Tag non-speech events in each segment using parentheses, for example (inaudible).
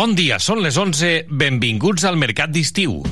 Bon dia, són les 11. Benvinguts al Mercat d'Estiu.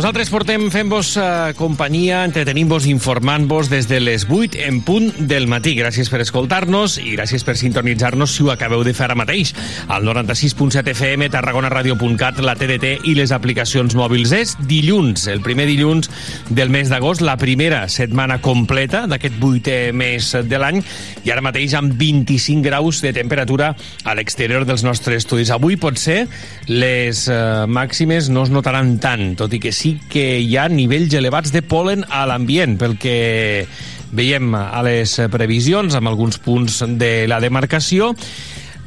Nosaltres portem fent-vos uh, companyia, entretenim-vos, informant-vos des de les 8 en punt del matí. Gràcies per escoltar-nos i gràcies per sintonitzar-nos si ho acabeu de fer ara mateix. Al 96.7 FM, tarragonaradio.cat, la TDT i les aplicacions mòbils. És dilluns, el primer dilluns del mes d'agost, la primera setmana completa d'aquest vuitè mes de l'any i ara mateix amb 25 graus de temperatura a l'exterior dels nostres estudis. Avui potser les uh, màximes no es notaran tant, tot i que sí que hi ha nivells elevats de polen a l'ambient, pel que veiem a les previsions, amb alguns punts de la demarcació.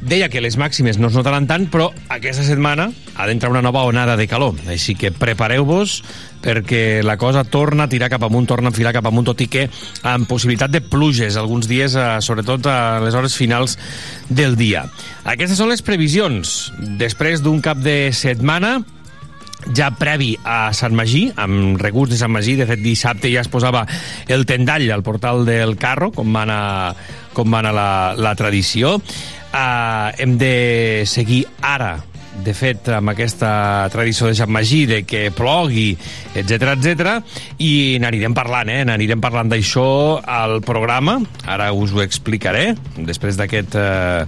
Deia que les màximes no es notaran tant, però aquesta setmana ha d'entrar una nova onada de calor. Així que prepareu-vos perquè la cosa torna a tirar cap amunt, torna a enfilar cap amunt, tot i que amb possibilitat de pluges alguns dies, eh, sobretot a les hores finals del dia. Aquestes són les previsions. Després d'un cap de setmana ja previ a Sant Magí, amb regust de Sant Magí. De fet, dissabte ja es posava el tendall al portal del carro, com va anar, com va anar la, la tradició. Uh, hem de seguir ara de fet, amb aquesta tradició de Sant Magí, de que plogui, etc etc i n'anirem parlant, eh? N'anirem parlant d'això al programa. Ara us ho explicaré, després d'aquest eh,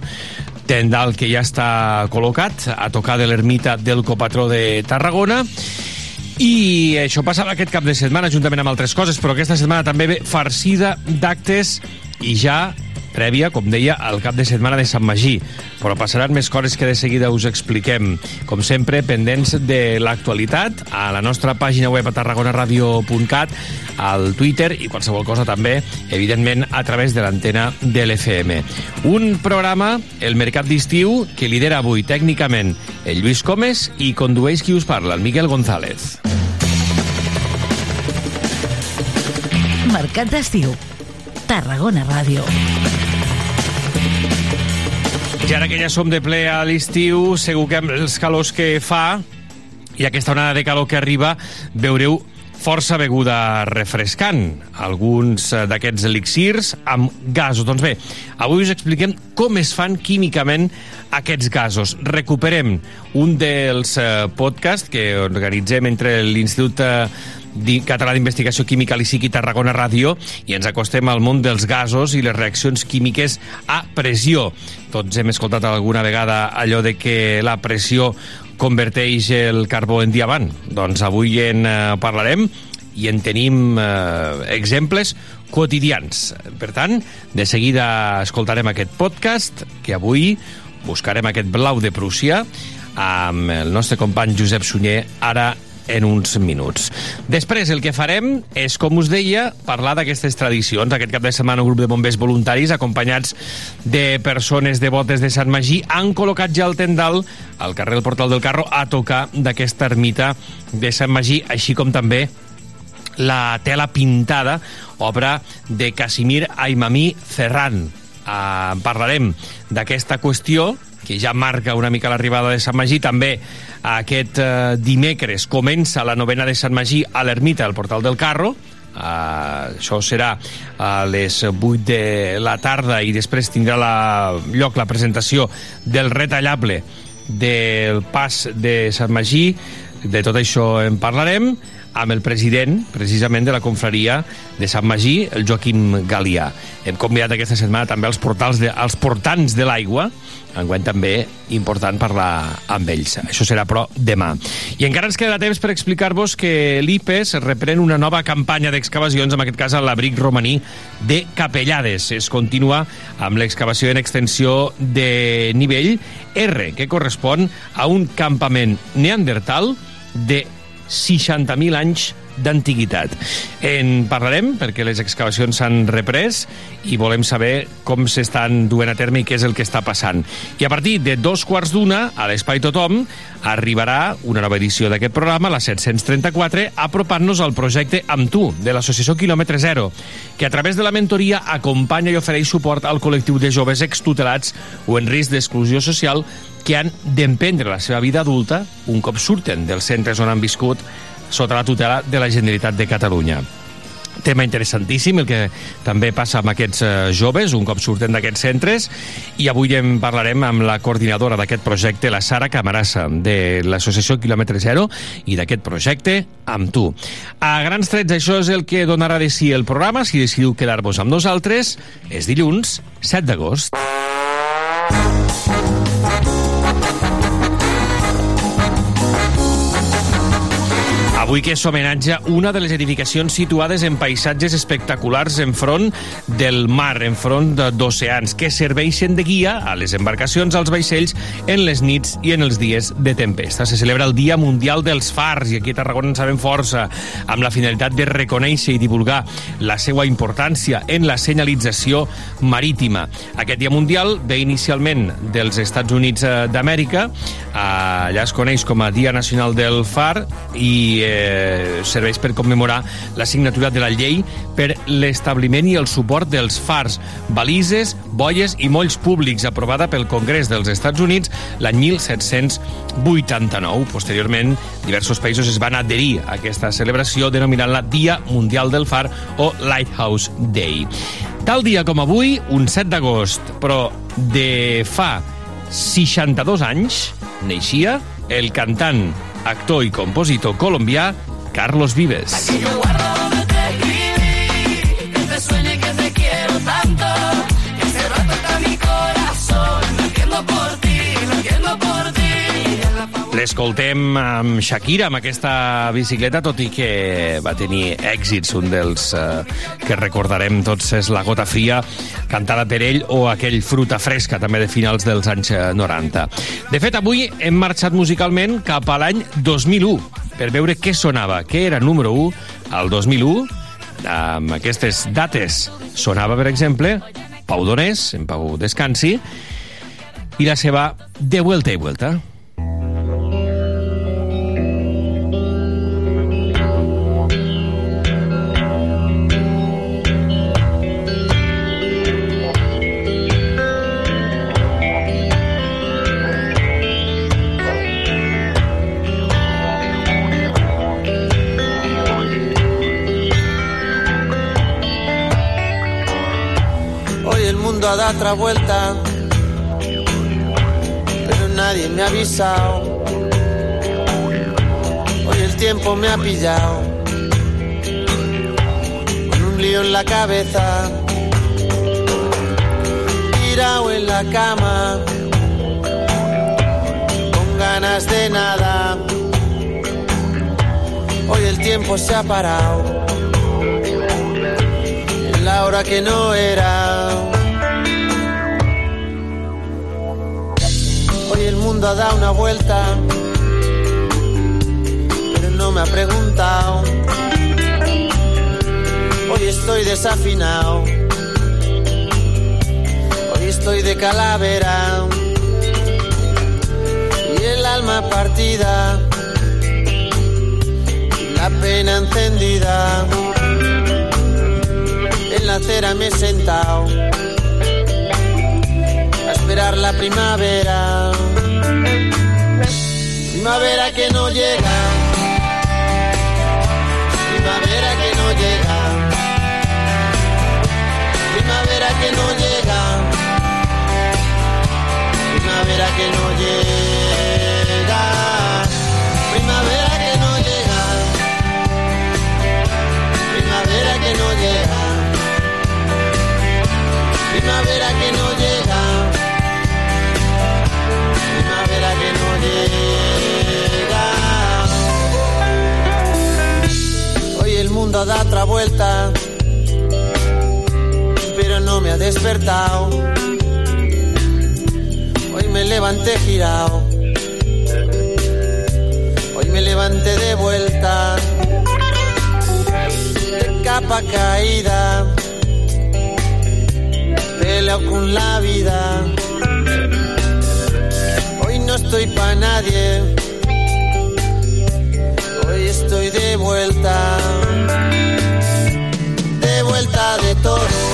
tendal que ja està col·locat a tocar de l'ermita del copatró de Tarragona. I això passava aquest cap de setmana, juntament amb altres coses, però aquesta setmana també ve farcida d'actes i ja prèvia, com deia, al cap de setmana de Sant Magí. Però passaran més coses que de seguida us expliquem. Com sempre, pendents de l'actualitat, a la nostra pàgina web a tarragonaradio.cat, al Twitter i qualsevol cosa també, evidentment, a través de l'antena de l'FM. Un programa, el Mercat d'Estiu, que lidera avui tècnicament el Lluís Comes i condueix qui us parla, el Miquel González. Mercat d'Estiu. Tarragona Ràdio. I ara que ja som de ple a l'estiu, segur que amb els calors que fa i aquesta onada de calor que arriba, veureu força beguda refrescant. Alguns eh, d'aquests elixirs amb gasos. Doncs bé, avui us expliquem com es fan químicament aquests gasos. Recuperem un dels eh, podcasts que organitzem entre l'Institut eh, Català d'Investigació Química l'ICIC i Tarragona Ràdio i ens acostem al món dels gasos i les reaccions químiques a pressió. Tots hem escoltat alguna vegada allò de que la pressió converteix el carbó en diamant. Doncs avui en eh, parlarem i en tenim eh, exemples quotidians. Per tant, de seguida escoltarem aquest podcast que avui buscarem aquest blau de Prússia amb el nostre company Josep Sunyer ara en uns minuts. Després el que farem és, com us deia, parlar d'aquestes tradicions. Aquest cap de setmana un grup de bombers voluntaris acompanyats de persones devotes de Sant Magí han col·locat ja el tendal al carrer del Portal del Carro a tocar d'aquesta ermita de Sant Magí, així com també la tela pintada, obra de Casimir Aimamí Ferran. Uh, parlarem d'aquesta qüestió que ja marca una mica l'arribada de Sant Magí. També aquest eh, dimecres comença la novena de Sant Magí a l'ermita del Portal del Carro. Uh, això serà a les 8 de la tarda i després tindrà la, lloc la presentació del retallable del pas de Sant Magí. De tot això en parlarem amb el president, precisament, de la confraria de Sant Magí, el Joaquim Galià. Hem convidat aquesta setmana també els, portals de, els portants de l'aigua, enguany també important parlar amb ells. Això serà, però, demà. I encara ens quedarà temps per explicar-vos que l'IPES reprèn una nova campanya d'excavacions, en aquest cas a l'abric romaní de Capellades. Es continua amb l'excavació en extensió de nivell R, que correspon a un campament neandertal de 60.000 anys d'antiguitat. En parlarem perquè les excavacions s'han reprès i volem saber com s'estan duent a terme i què és el que està passant. I a partir de dos quarts d'una, a l'Espai Tothom, arribarà una nova edició d'aquest programa, la 734, apropant-nos al projecte Amb Tu, de l'Associació Kilòmetre Zero, que a través de la mentoria acompanya i ofereix suport al col·lectiu de joves extutelats o en risc d'exclusió social que han d'emprendre la seva vida adulta un cop surten dels centres on han viscut sota la tutela de la Generalitat de Catalunya tema interessantíssim, el que també passa amb aquests eh, joves, un cop surten d'aquests centres, i avui en parlarem amb la coordinadora d'aquest projecte, la Sara Camarassa, de l'Associació Kilòmetre Zero, i d'aquest projecte amb tu. A grans trets, això és el que donarà de si el programa, si decidiu quedar-vos amb nosaltres, és dilluns 7 d'agost. Avui que s'homenatja una de les edificacions situades en paisatges espectaculars enfront del mar, enfront d'oceans, que serveixen de guia a les embarcacions, als vaixells, en les nits i en els dies de tempesta. Se celebra el Dia Mundial dels Fars, i aquí a Tarragona en sabem força, amb la finalitat de reconèixer i divulgar la seva importància en la senyalització marítima. Aquest Dia Mundial ve inicialment dels Estats Units eh, d'Amèrica, allà es coneix com a Dia Nacional del Far, i eh, serveix per commemorar la signatura de la llei per l'establiment i el suport dels fars, balises, boies i molls públics, aprovada pel Congrés dels Estats Units l'any 1789. Posteriorment, diversos països es van adherir a aquesta celebració denominant-la Dia Mundial del Far o Lighthouse Day. Tal dia com avui, un 7 d'agost, però de fa 62 anys, neixia el cantant actor i compositor colombià Carlos Vives. L'escoltem amb Shakira, amb aquesta bicicleta, tot i que va tenir èxits. Un dels eh, que recordarem tots és La gota fria, cantada per ell, o aquell Fruta fresca, també de finals dels anys 90. De fet, avui hem marxat musicalment cap a l'any 2001 per veure què sonava, què era número 1 al 2001. Amb aquestes dates sonava, per exemple, Pau Donés, en Pau Descansi, i la seva De vuelta i vuelta. A dar otra vuelta, pero nadie me ha avisado. Hoy el tiempo me ha pillado, con un lío en la cabeza, tirado en la cama, con ganas de nada. Hoy el tiempo se ha parado, en la hora que no era. Mundo ha dado una vuelta, pero no me ha preguntado. Hoy estoy desafinado, hoy estoy de calavera y el alma partida, la pena encendida. En la acera me he sentado a esperar la primavera Primavera que no llega. Primavera que no llega. Primavera que no llega. Primavera que no llega. Primavera que no llega. Primavera que no llega. Primavera que no llega. El mundo da otra vuelta, pero no me ha despertado. Hoy me levanté girado, hoy me levanté de vuelta, capa caída, peleo con la vida. Hoy no estoy pa' nadie, hoy estoy de vuelta, de vuelta de todo,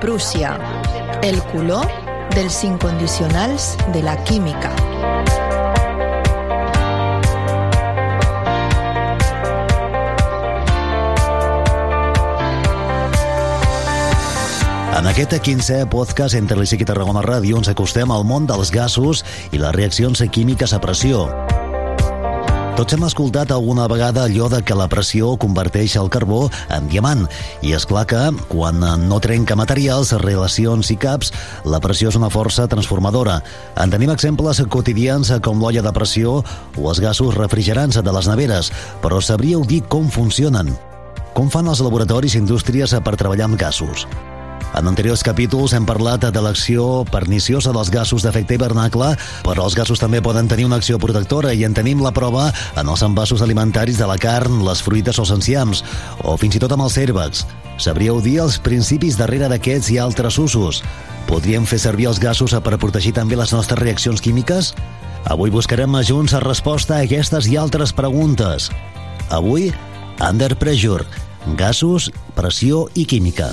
Prússia, el color dels incondicionals de la química. En aquest 15è podcast entre l'ICIC i Tarragona Ràdio ens acostem al món dels gasos i les reaccions químiques a pressió. Tots hem escoltat alguna vegada allò de que la pressió converteix el carbó en diamant. I és clar que, quan no trenca materials, relacions i caps, la pressió és una força transformadora. En tenim exemples quotidians com l'olla de pressió o els gasos refrigerants de les neveres, però sabríeu dir com funcionen? Com fan els laboratoris i indústries per treballar amb gasos? En anteriors capítols hem parlat de l'acció perniciosa dels gasos d'efecte hivernacle, però els gasos també poden tenir una acció protectora i en tenim la prova en els envasos alimentaris de la carn, les fruites o els enciams, o fins i tot amb els cèrvecs. Sabríeu dir els principis darrere d'aquests i altres usos? Podríem fer servir els gasos per protegir també les nostres reaccions químiques? Avui buscarem junts la resposta a aquestes i altres preguntes. Avui, Under Pressure, gasos, pressió i química.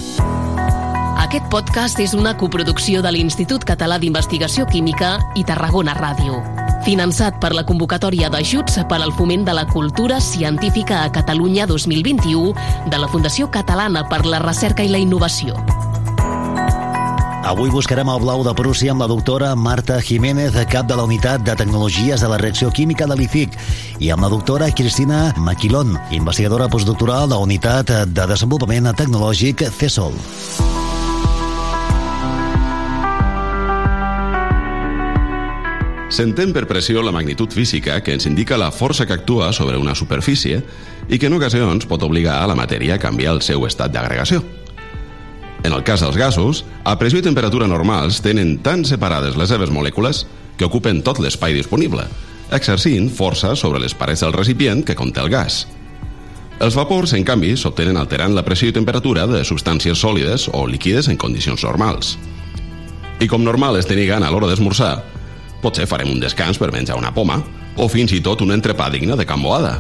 Aquest podcast és una coproducció de l'Institut Català d'Investigació Química i Tarragona Ràdio. Finançat per la convocatòria d'ajuts per al foment de la cultura científica a Catalunya 2021 de la Fundació Catalana per la Recerca i la Innovació. Avui buscarem el blau de Prússia amb la doctora Marta Jiménez, cap de la Unitat de Tecnologies de la Reacció Química de l'ICIC, i amb la doctora Cristina Maquilón, investigadora postdoctoral de la Unitat de Desenvolupament Tecnològic CESOL. S'entén per pressió la magnitud física que ens indica la força que actua sobre una superfície i que en ocasions pot obligar a la matèria a canviar el seu estat d'agregació. En el cas dels gasos, a pressió i temperatura normals tenen tan separades les seves molècules que ocupen tot l'espai disponible, exercint força sobre les parets del recipient que conté el gas. Els vapors, en canvi, s'obtenen alterant la pressió i temperatura de substàncies sòlides o líquides en condicions normals. I com normal és tenir gana a l'hora d'esmorzar, potser farem un descans per menjar una poma o fins i tot un entrepà digne de camboada.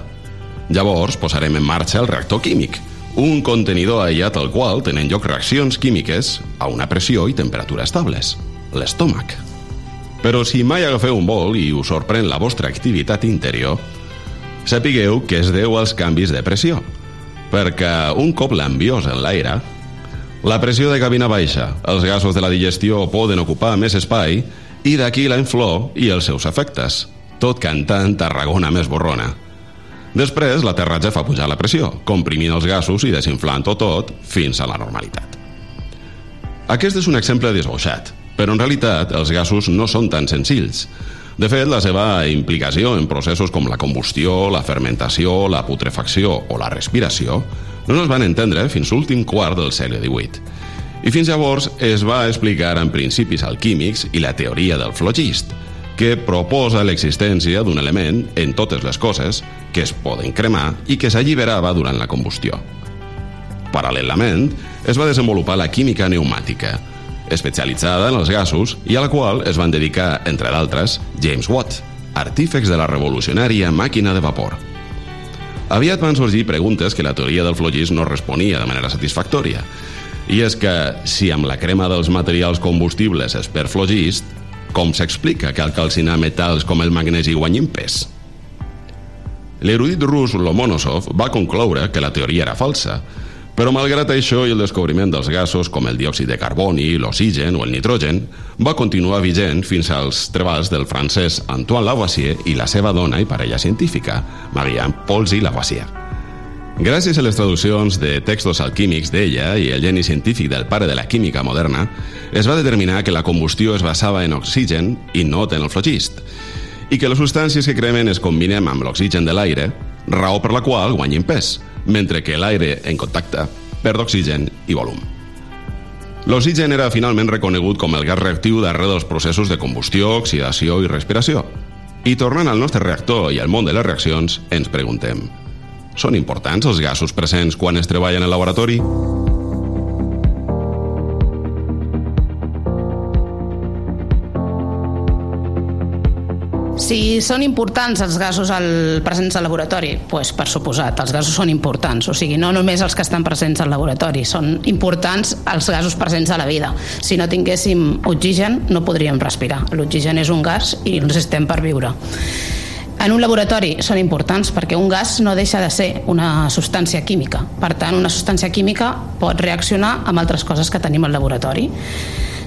Llavors posarem en marxa el reactor químic, un contenidor aïllat al qual tenen lloc reaccions químiques a una pressió i temperatura estables, l'estómac. Però si mai agafeu un vol i us sorprèn la vostra activitat interior, sapigueu que es deu als canvis de pressió, perquè un cop l'enviós en l'aire, la pressió de cabina baixa, els gasos de la digestió poden ocupar més espai i d'aquí la inflor i els seus efectes, tot cantant Tarragona més borrona. Després, l'aterratge fa pujar la pressió, comprimint els gasos i desinflant-ho tot fins a la normalitat. Aquest és un exemple desboixat, però en realitat els gasos no són tan senzills. De fet, la seva implicació en processos com la combustió, la fermentació, la putrefacció o la respiració no es van entendre fins l'últim quart del segle XVIII. I fins llavors es va explicar en principis alquímics i la teoria del flogist, que proposa l'existència d'un element en totes les coses que es poden cremar i que s'alliberava durant la combustió. Paral·lelament, es va desenvolupar la química pneumàtica, especialitzada en els gasos i a la qual es van dedicar, entre d'altres, James Watt, artífex de la revolucionària màquina de vapor. Aviat van sorgir preguntes que la teoria del flogis no responia de manera satisfactòria, i és que, si amb la crema dels materials combustibles es perd flogist, com s'explica que al calcinar metals com el magnesi guanyin pes? L'erudit rus Lomonosov va concloure que la teoria era falsa, però malgrat això i el descobriment dels gasos com el diòxid de carboni, l'oxigen o el nitrogen, va continuar vigent fins als treballs del francès Antoine Lavoisier i la seva dona i parella científica, Marianne Polzy Lavoisier. Gràcies a les traduccions de textos alquímics d'ella i el geni científic del pare de la química moderna, es va determinar que la combustió es basava en oxigen i no en el flogist, i que les substàncies que cremen es combinen amb l'oxigen de l'aire, raó per la qual guanyin pes, mentre que l'aire en contacte perd oxigen i volum. L'oxigen era finalment reconegut com el gas reactiu darrere dels processos de combustió, oxidació i respiració. I tornant al nostre reactor i al món de les reaccions, ens preguntem són importants els gasos presents quan es treballa en el laboratori? Si són importants els gasos al, presents al laboratori, pues, per suposat, els gasos són importants, o sigui, no només els que estan presents al laboratori, són importants els gasos presents a la vida. Si no tinguéssim oxigen, no podríem respirar. L'oxigen és un gas i necessitem per viure. En un laboratori són importants perquè un gas no deixa de ser una substància química. Per tant, una substància química pot reaccionar amb altres coses que tenim al laboratori.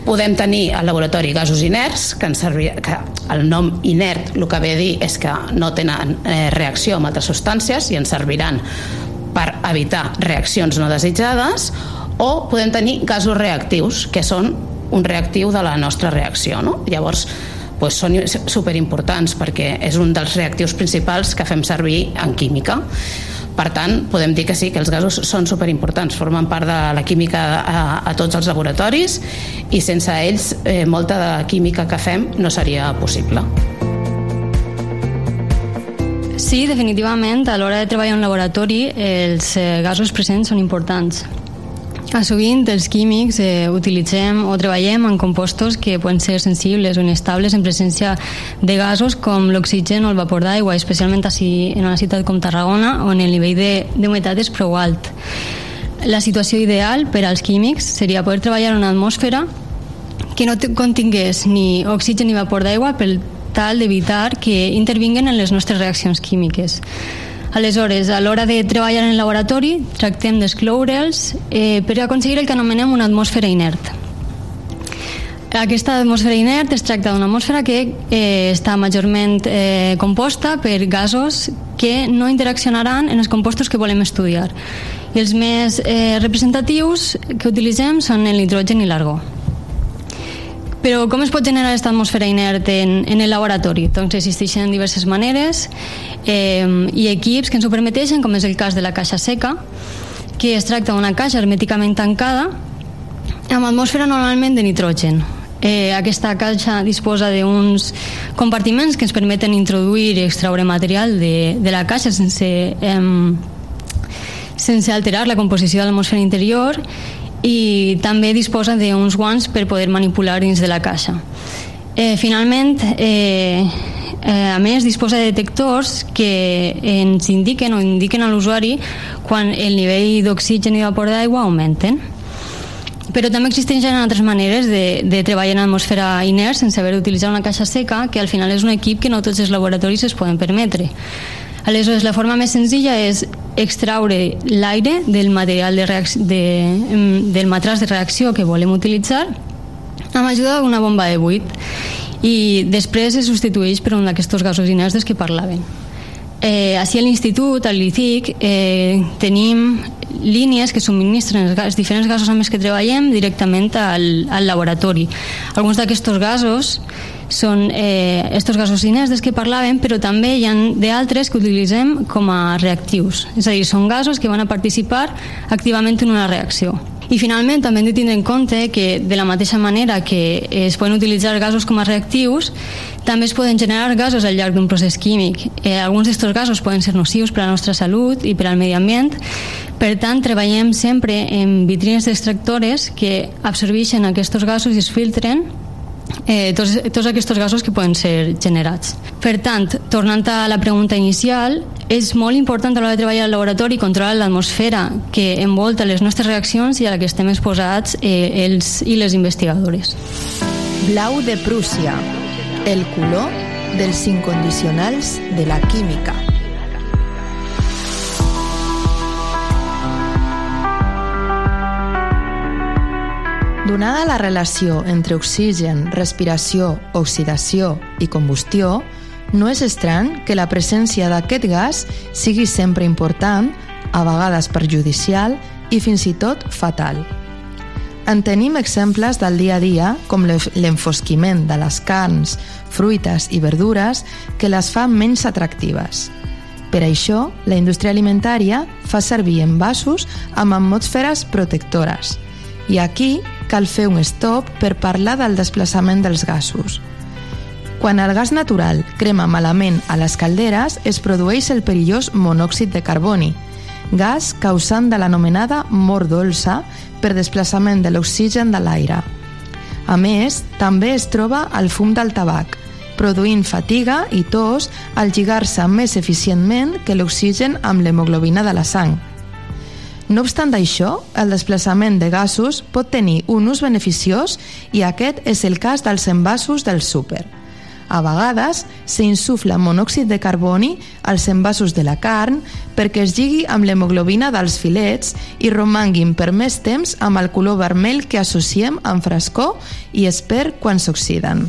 Podem tenir al laboratori gasos inerts, que, ens servir, que el nom inert el que ve a dir és que no tenen eh, reacció amb altres substàncies i ens serviran per evitar reaccions no desitjades, o podem tenir gasos reactius, que són un reactiu de la nostra reacció. No? Llavors, doncs són superimportants perquè és un dels reactius principals que fem servir en química. Per tant, podem dir que sí, que els gasos són superimportants, formen part de la química a, a tots els laboratoris i sense ells eh, molta de química que fem no seria possible. Sí, definitivament, a l'hora de treballar en laboratori els eh, gasos presents són importants. A sovint els químics eh, utilitzem o treballem en compostos que poden ser sensibles o inestables en presència de gasos com l'oxigen o el vapor d'aigua, especialment així en una ciutat com Tarragona on el nivell d'humitat és prou alt. La situació ideal per als químics seria poder treballar en una atmosfera que no contingués ni oxigen ni vapor d'aigua per tal d'evitar que intervinguen en les nostres reaccions químiques. Aleshores, a l'hora de treballar en el laboratori, tractem d'excloure'ls eh, per aconseguir el que anomenem una atmosfera inert. Aquesta atmosfera inert es tracta d'una atmosfera que eh, està majorment eh, composta per gasos que no interaccionaran en els compostos que volem estudiar. I els més eh, representatius que utilitzem són el nitrogen i l'argó. Però com es pot generar aquesta atmosfera inert en, en el laboratori? Doncs existeixen diverses maneres eh, i equips que ens ho permeteixen, com és el cas de la caixa seca, que es tracta d'una caixa hermèticament tancada amb atmosfera normalment de nitrogen. Eh, aquesta caixa disposa d'uns compartiments que ens permeten introduir i extraure material de, de la caixa sense, eh, sense alterar la composició de l'atmosfera interior i també disposa d'uns guants per poder manipular dins de la caixa. Eh, finalment, eh, eh, a més, disposa de detectors que ens indiquen o indiquen a l'usuari quan el nivell d'oxigen i vapor d'aigua augmenten però també existeixen altres maneres de, de treballar en atmosfera inert sense haver d'utilitzar una caixa seca, que al final és un equip que no tots els laboratoris es poden permetre. Aleshores, la forma més senzilla és extraure l'aire del material de, reacció, de del matràs de reacció que volem utilitzar amb ajuda d'una bomba de buit i després es substitueix per un d'aquests gasos inerts que parlaven. Eh, així a l'institut, al LICIC, eh, tenim línies que subministren els, els diferents gasos amb els que treballem directament al, al laboratori. Alguns d'aquests gasos són eh, estos gasos inerts dels que parlàvem, però també hi ha d'altres que utilitzem com a reactius. És a dir, són gasos que van a participar activament en una reacció. I finalment també hem de tindre en compte que de la mateixa manera que es poden utilitzar gasos com a reactius, també es poden generar gasos al llarg d'un procés químic. Eh, alguns d'aquests gasos poden ser nocius per a la nostra salut i per al medi ambient, per tant, treballem sempre en vitrines d'extractores que absorbeixen aquests gasos i es filtren eh, tots, tots aquests gasos que poden ser generats. Per tant, tornant a la pregunta inicial, és molt important a l'hora de treballar al laboratori controlar l'atmosfera que envolta les nostres reaccions i a la que estem exposats eh, els i les investigadores. Blau de Prússia, el color dels incondicionals de la química. Donada la relació entre oxigen, respiració, oxidació i combustió, no és estrany que la presència d'aquest gas sigui sempre important, a vegades perjudicial i fins i tot fatal. En tenim exemples del dia a dia, com l'enfosquiment de les carns, fruites i verdures, que les fa menys atractives. Per això, la indústria alimentària fa servir envasos amb atmosferes protectores. I aquí cal fer un stop per parlar del desplaçament dels gasos. Quan el gas natural crema malament a les calderes, es produeix el perillós monòxid de carboni, gas causant de l'anomenada mort dolça per desplaçament de l'oxigen de l'aire. A més, també es troba el fum del tabac, produint fatiga i tos al lligar-se més eficientment que l'oxigen amb l'hemoglobina de la sang, no obstant això, el desplaçament de gasos pot tenir un ús beneficiós i aquest és el cas dels envasos del súper. A vegades s'insufla monòxid de carboni als envasos de la carn perquè es lligui amb l'hemoglobina dels filets i romanguin per més temps amb el color vermell que associem amb frescor i esper quan s'oxiden.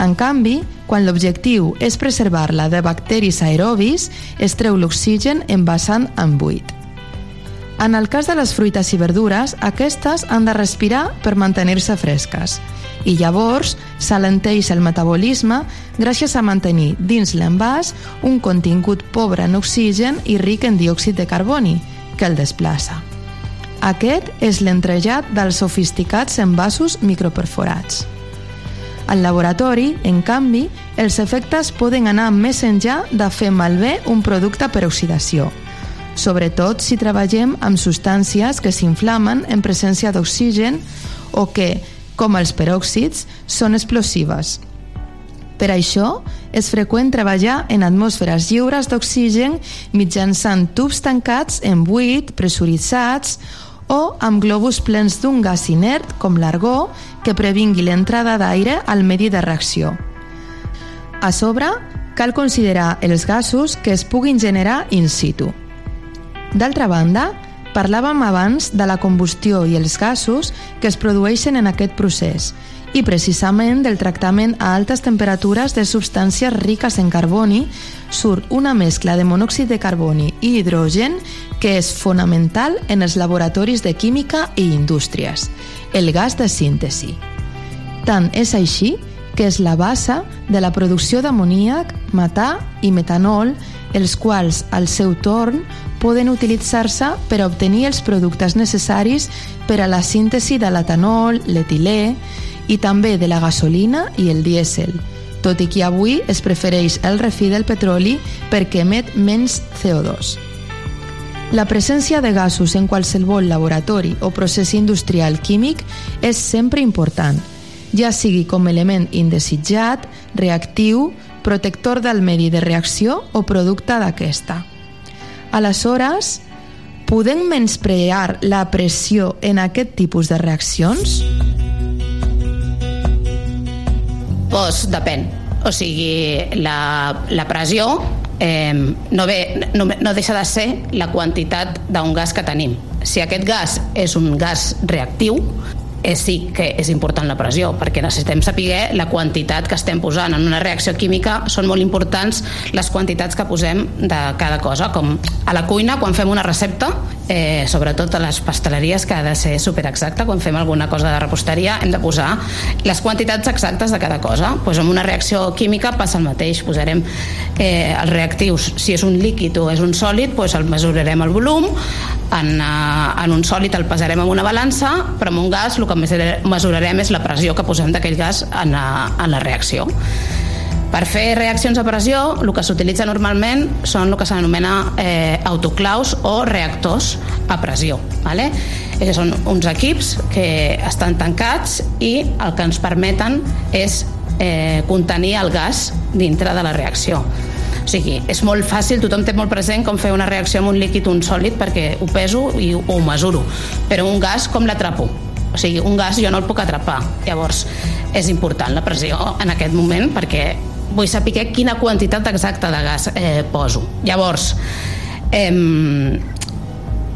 En canvi, quan l'objectiu és preservar-la de bacteris aerobis, es treu l'oxigen envasant en buit. En el cas de les fruites i verdures, aquestes han de respirar per mantenir-se fresques. I llavors s'alenteix el metabolisme gràcies a mantenir dins l'envàs un contingut pobre en oxigen i ric en diòxid de carboni, que el desplaça. Aquest és l'entrejat dels sofisticats envasos microperforats. Al laboratori, en canvi, els efectes poden anar més enllà de fer malbé un producte per oxidació – sobretot si treballem amb substàncies que s'inflamen en presència d'oxigen o que, com els peròxids, són explosives. Per això, és freqüent treballar en atmosferes lliures d'oxigen mitjançant tubs tancats en buit, pressuritzats o amb globus plens d'un gas inert com l'argó que previngui l'entrada d'aire al medi de reacció. A sobre, cal considerar els gasos que es puguin generar in situ. D'altra banda, parlàvem abans de la combustió i els gasos que es produeixen en aquest procés i precisament del tractament a altes temperatures de substàncies riques en carboni surt una mescla de monòxid de carboni i hidrogen que és fonamental en els laboratoris de química i indústries, el gas de síntesi. Tant és així que és la base de la producció d'amoníac, metà i metanol, els quals, al seu torn, poden utilitzar-se per a obtenir els productes necessaris per a la síntesi de l'etanol, l'etilè i també de la gasolina i el dièsel, tot i que avui es prefereix el refí del petroli perquè emet menys CO2. La presència de gasos en qualsevol laboratori o procés industrial químic és sempre important, ja sigui com element indesitjat, reactiu, protector del medi de reacció o producte d'aquesta. Aleshores, podem menysprear la pressió en aquest tipus de reaccions? Doncs depèn. O sigui, la, la pressió eh, no, ve, no, no deixa de ser la quantitat d'un gas que tenim. Si aquest gas és un gas reactiu, és sí que és important la pressió, perquè necessitem saber la quantitat que estem posant en una reacció química. Són molt importants les quantitats que posem de cada cosa, com a la cuina, quan fem una recepta, eh, sobretot a les pasteleries, que ha de ser superexacta, quan fem alguna cosa de reposteria, hem de posar les quantitats exactes de cada cosa. Pues en una reacció química passa el mateix, posarem eh, els reactius, si és un líquid o és un sòlid, pues el mesurarem el volum, en, uh, en un sòlid el pesarem en una balança, però en un gas el que mesurarem és la pressió que posem d'aquell gas en la, en la reacció. Per fer reaccions a pressió, el que s'utilitza normalment són el que s'anomena eh, autoclaus o reactors a pressió. ¿vale? Aquests són uns equips que estan tancats i el que ens permeten és eh, contenir el gas dintre de la reacció. O sigui, és molt fàcil, tothom té molt present com fer una reacció amb un líquid un sòlid perquè ho peso i ho mesuro, però un gas com l'atrapo? O sigui, un gas jo no el puc atrapar. Llavors, és important la pressió en aquest moment perquè vull saber quina quantitat exacta de gas eh, poso. Llavors, eh,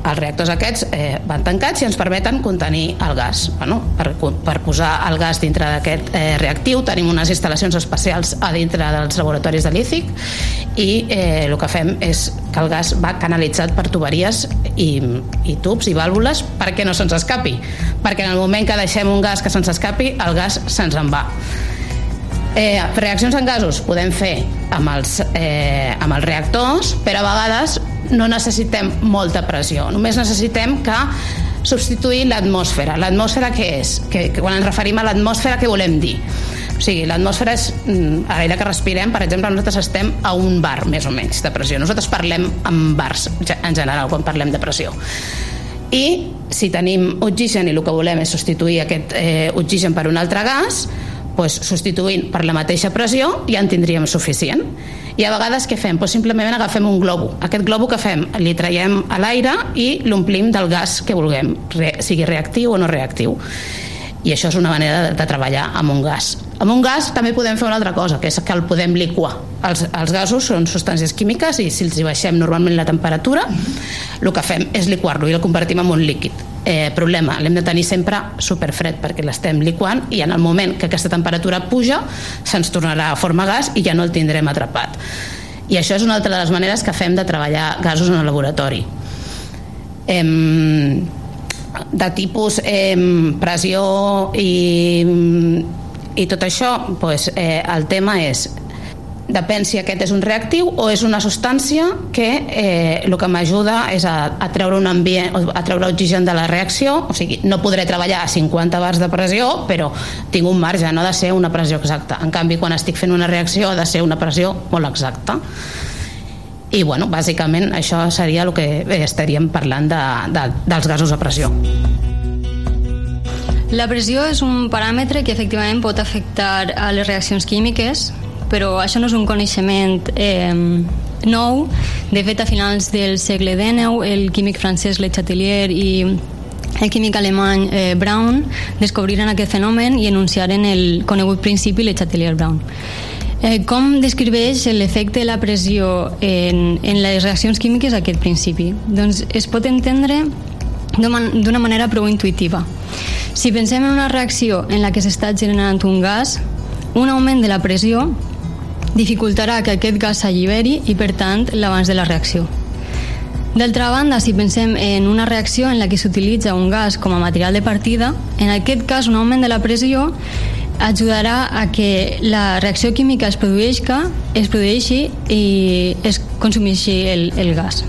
els reactors aquests eh, van tancats i ens permeten contenir el gas. Bueno, per, per posar el gas dintre d'aquest eh, reactiu tenim unes instal·lacions especials a dintre dels laboratoris de l'ICIC i eh, el que fem és que el gas va canalitzat per tuberies i, i tubs i vàlvules perquè no se'ns escapi. Perquè en el moment que deixem un gas que se'ns escapi, el gas se'ns en va. Eh, reaccions en gasos podem fer amb els, eh, amb els reactors, però a vegades no necessitem molta pressió, només necessitem que substituir l'atmosfera. L'atmosfera què és? Que, que quan ens referim a l'atmosfera, què volem dir? O sigui, l'atmosfera és mm, a l'aire que respirem, per exemple, nosaltres estem a un bar, més o menys, de pressió. Nosaltres parlem amb bars, en general, quan parlem de pressió. I si tenim oxigen i el que volem és substituir aquest eh, oxigen per un altre gas, pues, substituint per la mateixa pressió ja en tindríem suficient. I a vegades què fem? Pues simplement agafem un globo. Aquest globo que fem? Li traiem a l'aire i l'omplim del gas que vulguem, re, sigui reactiu o no reactiu. I això és una manera de, de treballar amb un gas. Amb un gas també podem fer una altra cosa, que és que el podem liquar. Els, els gasos són substàncies químiques i si els hi baixem normalment la temperatura, el que fem és liquar-lo i el convertim en un líquid. Eh, problema, l'hem de tenir sempre superfred perquè l'estem liquant i en el moment que aquesta temperatura puja se'ns tornarà a forma gas i ja no el tindrem atrapat. I això és una altra de les maneres que fem de treballar gasos en el laboratori. Em, de tipus em, pressió i, i tot això pues, eh, el tema és depèn si aquest és un reactiu o és una substància que eh, el que m'ajuda és a, a treure un ambient, a treure oxigen de la reacció, o sigui, no podré treballar a 50 bars de pressió, però tinc un marge, no ha de ser una pressió exacta. En canvi, quan estic fent una reacció ha de ser una pressió molt exacta. I, bueno, bàsicament això seria el que estaríem parlant de, de, dels gasos a pressió. La pressió és un paràmetre que efectivament pot afectar a les reaccions químiques però això no és un coneixement eh, nou. De fet, a finals del segle XIX, el químic francès Le Chatelier i el químic alemany eh, Brown descobriren aquest fenomen i enunciaren el conegut principi Le Chatelier-Brown. Eh, com descriveix l'efecte de la pressió en, en les reaccions químiques aquest principi? Doncs es pot entendre d'una manera prou intuitiva. Si pensem en una reacció en la que s'està generant un gas, un augment de la pressió dificultarà que aquest gas s'alliberi i, per tant, l'abans de la reacció. D'altra banda, si pensem en una reacció en la que s'utilitza un gas com a material de partida, en aquest cas un augment de la pressió ajudarà a que la reacció química es produeixi, es produeixi i es consumeixi el, el gas.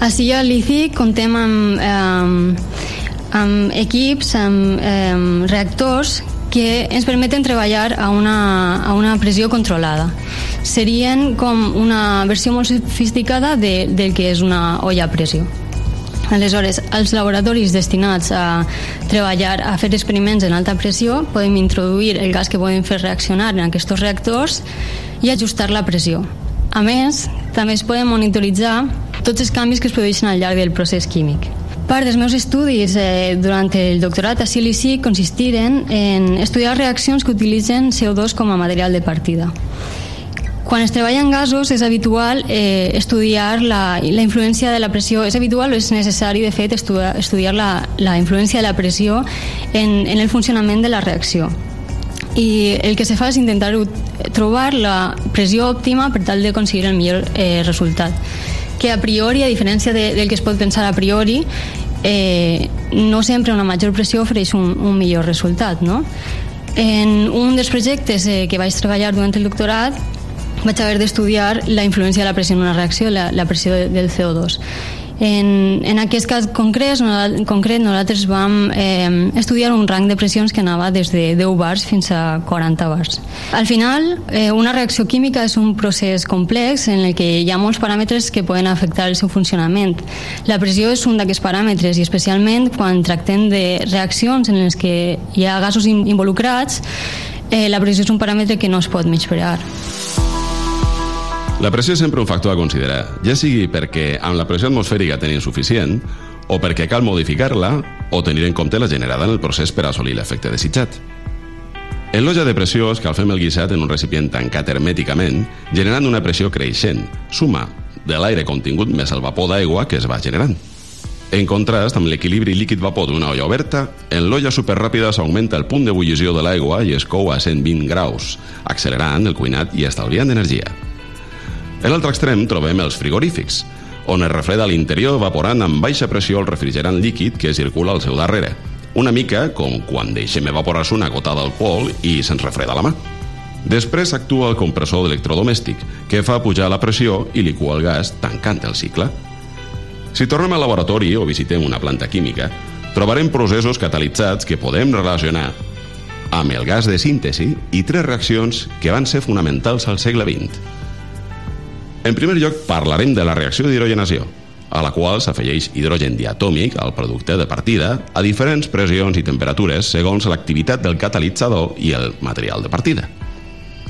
Així al LICI contem amb, eh, amb equips, amb eh, reactors que ens permeten treballar a una, a una pressió controlada. Serien com una versió molt sofisticada de, del que és una olla a pressió. Aleshores, els laboratoris destinats a treballar, a fer experiments en alta pressió, podem introduir el gas que podem fer reaccionar en aquests reactors i ajustar la pressió. A més, també es poden monitoritzar tots els canvis que es produeixen al llarg del procés químic. Part dels meus estudis eh, durant el doctorat a CILICI consistiren en estudiar reaccions que utilitzen CO2 com a material de partida. Quan es treballa en gasos és habitual eh, estudiar la, la influència de la pressió. És habitual o és necessari, de fet, estudiar, estudiar la, la influència de la pressió en, en el funcionament de la reacció. I el que se fa és intentar trobar la pressió òptima per tal d'aconseguir el millor eh, resultat. Que a priori, a diferència de, del que es pot pensar a priori, eh, no sempre una major pressió ofereix un, un millor resultat, no? En un dels projectes eh, que vaig treballar durant el doctorat vaig haver d'estudiar la influència de la pressió en una reacció, la, la pressió del CO2. En, en aquest cas concret, concret nosaltres vam eh, estudiar un rang de pressions que anava des de 10 bars fins a 40 bars. Al final, eh, una reacció química és un procés complex en el que hi ha molts paràmetres que poden afectar el seu funcionament. La pressió és un d'aquests paràmetres i especialment quan tractem de reaccions en les que hi ha gasos involucrats, eh, la pressió és un paràmetre que no es pot menysprear. La pressió és sempre un factor a considerar, ja sigui perquè amb la pressió atmosfèrica tenim suficient, o perquè cal modificar-la, o tenir en compte la generada en el procés per assolir l'efecte desitjat. En l'olla de pressió escalfem el guisat en un recipient tancat hermèticament, generant una pressió creixent, suma de l'aire contingut més el vapor d'aigua que es va generant. En contrast amb l'equilibri líquid-vapor d'una olla oberta, en l'olla superràpida s'augmenta el punt d'ebullició de l'aigua i es cou a 120 graus, accelerant el cuinat i estalviant energia. En l'altre extrem trobem els frigorífics, on es refreda l'interior evaporant amb baixa pressió el refrigerant líquid que circula al seu darrere. Una mica com quan deixem evaporar-se una gota d'alcohol i se'ns refreda la mà. Després actua el compressor d'electrodomèstic, que fa pujar la pressió i licua el gas tancant el cicle. Si tornem al laboratori o visitem una planta química, trobarem processos catalitzats que podem relacionar amb el gas de síntesi i tres reaccions que van ser fonamentals al segle XX. En primer lloc, parlarem de la reacció d'hidrogenació, a la qual s'afegeix hidrogen diatòmic al producte de partida a diferents pressions i temperatures segons l'activitat del catalitzador i el material de partida.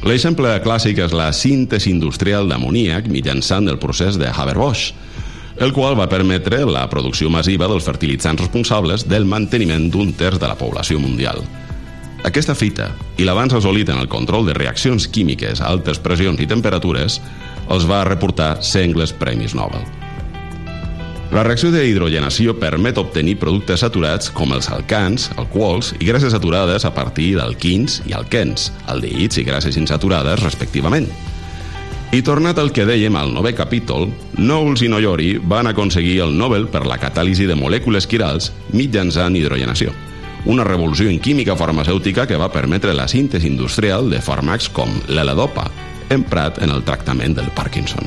L'exemple clàssic és la síntesi industrial d'amoníac mitjançant el procés de Haber-Bosch, el qual va permetre la producció massiva dels fertilitzants responsables del manteniment d'un terç de la població mundial. Aquesta fita i l'avanç assolit en el control de reaccions químiques a altes pressions i temperatures els va reportar sengles premis Nobel. La reacció de hidrogenació permet obtenir productes saturats com els alcans, alcohols i grasses saturades a partir d'alquins i alquens, aldehids i grasses insaturades, respectivament. I tornat al que dèiem al novè capítol, Knowles i Noyori van aconseguir el Nobel per la catàlisi de molècules quirals mitjançant hidrogenació, una revolució en química farmacèutica que va permetre la síntesi industrial de fàrmacs com l'L-Dopa, emprat en el tractament del Parkinson.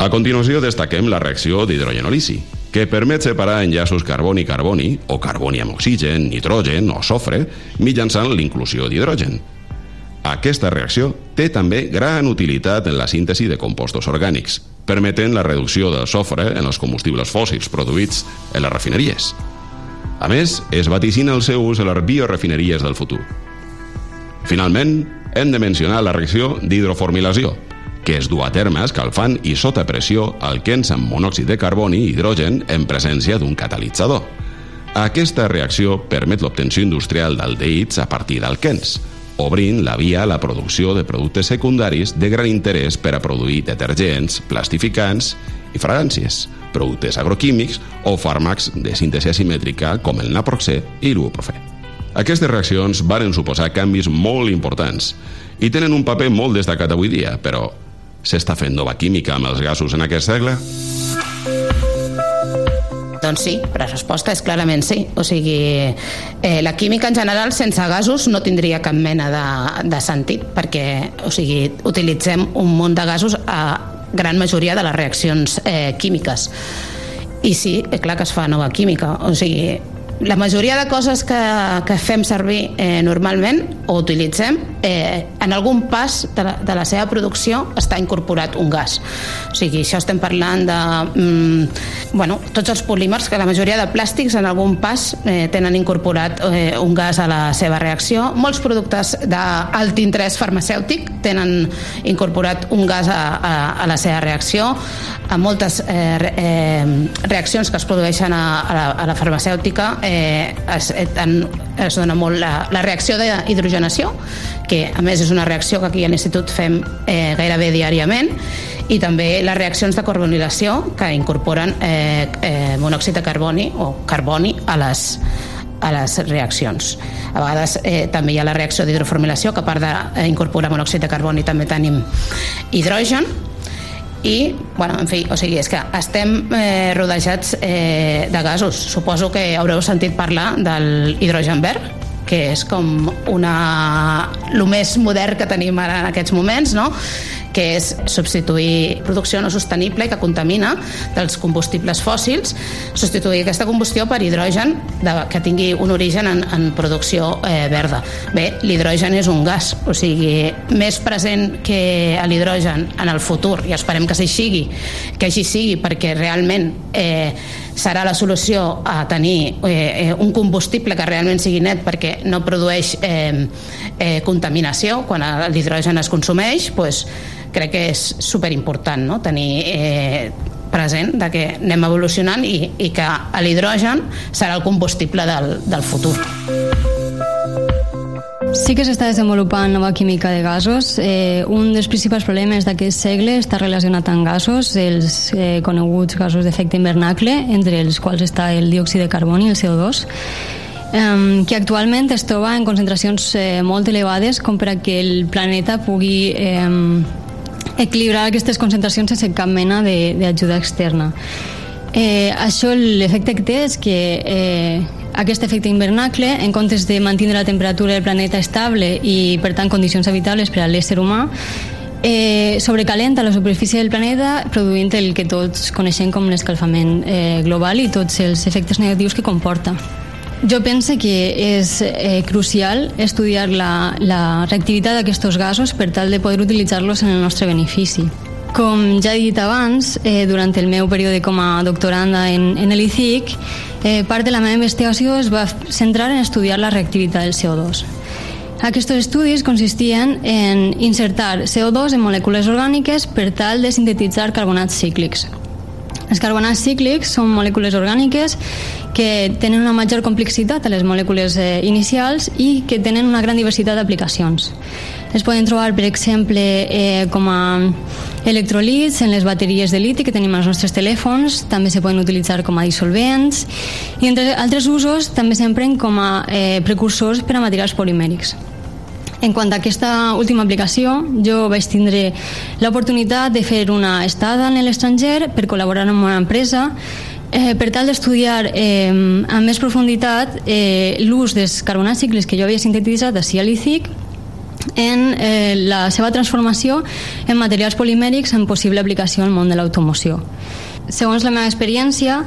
A continuació destaquem la reacció d'hidrogenolici, que permet separar enllaços carboni-carboni o carboni amb oxigen, nitrogen o sofre mitjançant l'inclusió d'hidrogen. Aquesta reacció té també gran utilitat en la síntesi de compostos orgànics, permetent la reducció del sofre en els combustibles fòssils produïts en les refineries. A més, es vaticina el seu ús a les biorefineries del futur. Finalment, hem de mencionar la reacció d'hidroformilació, que es du a terme escalfant i sota pressió alquens amb monòxid de carboni i hidrogen en presència d'un catalitzador. Aquesta reacció permet l'obtenció industrial d'aldehids a partir d'alquens, obrint la via a la producció de productes secundaris de gran interès per a produir detergents, plastificants i fragàncies, productes agroquímics o fàrmacs de síntesi asimètrica com el naproxè i l'ibuprofè. Aquestes reaccions varen suposar canvis molt importants i tenen un paper molt destacat avui dia, però s'està fent nova química amb els gasos en aquest segle? doncs sí, la resposta és clarament sí. O sigui, eh, la química en general sense gasos no tindria cap mena de, de sentit, perquè o sigui, utilitzem un munt de gasos a gran majoria de les reaccions eh, químiques. I sí, és clar que es fa nova química. O sigui, la majoria de coses que, que fem servir eh, normalment o utilitzem, eh, en algun pas de la, de la seva producció està incorporat un gas. O sigui, això estem parlant de... Mm, bueno, tots els polímers, que la majoria de plàstics en algun pas eh, tenen incorporat eh, un gas a la seva reacció. Molts productes d'alt interès farmacèutic tenen incorporat un gas a, a, a la seva reacció. A moltes eh, eh, reaccions que es produeixen a, a, la, a la farmacèutica eh, es, eh, es dona molt la, la reacció d'hidrogenació, que a més és una reacció que aquí a l'Institut fem eh, gairebé diàriament, i també les reaccions de carbonilació que incorporen eh, eh, monòxid de carboni o carboni a les, a les reaccions. A vegades eh, també hi ha la reacció d'hidroformilació, que a part d'incorporar monòxid de carboni també tenim hidrogen, i, bueno, en fi, o sigui, és que estem eh, rodejats eh, de gasos. Suposo que haureu sentit parlar del hidrogen verd, que és com una... el més modern que tenim ara en aquests moments, no? Que és substituir producció no sostenible i que contamina dels combustibles fòssils, substituir aquesta combustió per hidrogen de, que tingui un origen en, en producció eh, verda. Bé, l'hidrogen és un gas, o sigui, més present que l'hidrogen en el futur, i esperem que així sigui, que així sigui, perquè realment eh, serà la solució a tenir eh, un combustible que realment sigui net perquè no produeix eh, eh, contaminació quan l'hidrogen es consumeix, doncs, crec que és superimportant no? tenir eh, present de que anem evolucionant i, i que l'hidrogen serà el combustible del, del futur. Sí que s'està desenvolupant nova química de gasos. Eh, un dels principals problemes d'aquest segle està relacionat amb gasos, els eh, coneguts gasos d'efecte invernacle, entre els quals està el diòxid de carboni el CO2, eh, que actualment es troba en concentracions eh, molt elevades com per a que el planeta pugui eh, equilibrar aquestes concentracions sense cap mena d'ajuda externa. Eh, això l'efecte que té és que eh, aquest efecte invernacle, en comptes de mantenir la temperatura del planeta estable i, per tant, condicions habitables per a l'ésser humà, eh, sobrecalenta la superfície del planeta produint el que tots coneixem com l'escalfament eh, global i tots els efectes negatius que comporta. Jo penso que és eh, crucial estudiar la, la reactivitat d'aquests gasos per tal de poder utilitzar-los en el nostre benefici. Com ja he dit abans, eh, durant el meu període com a doctoranda en, en l'ICIC, eh, part de la meva investigació es va centrar en estudiar la reactivitat del CO2. Aquests estudis consistien en insertar CO2 en molècules orgàniques per tal de sintetitzar carbonats cíclics. Els carbonats cíclics són molècules orgàniques que tenen una major complexitat a les molècules eh, inicials i que tenen una gran diversitat d'aplicacions. Es poden trobar, per exemple, eh, com a electrolits en les bateries de liti que tenim als nostres telèfons, també se poden utilitzar com a dissolvents i entre altres usos també s'empren com a eh, precursors per a materials polimèrics. En quant a aquesta última aplicació, jo vaig tindre l'oportunitat de fer una estada en l'estranger per col·laborar amb una empresa eh, per tal d'estudiar eh, amb més profunditat eh, l'ús dels carbonats cicles que jo havia sintetitzat a l'ICIC en eh, la seva transformació en materials polimèrics en possible aplicació al món de l'automoció. Segons la meva experiència,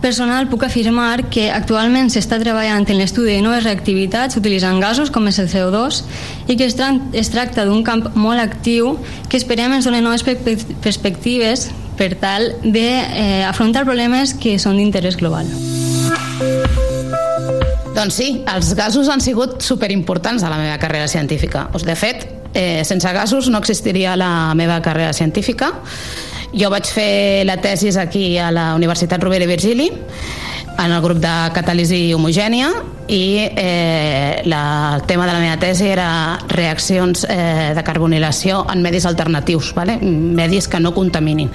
personal puc afirmar que actualment s'està treballant en l'estudi de noves reactivitats utilitzant gasos com és el CO2 i que es, tra es tracta d'un camp molt actiu que esperem ens doni noves perspectives per tal d'afrontar eh, problemes que són d'interès global. Doncs sí, els gasos han sigut superimportants a la meva carrera científica. De fet, eh, sense gasos no existiria la meva carrera científica. Jo vaig fer la tesis aquí a la Universitat Rovira i Virgili en el grup de catàlisi homogènia i eh, la, el tema de la meva tesi era reaccions eh, de carbonilació en medis alternatius, vale? medis que no contaminin.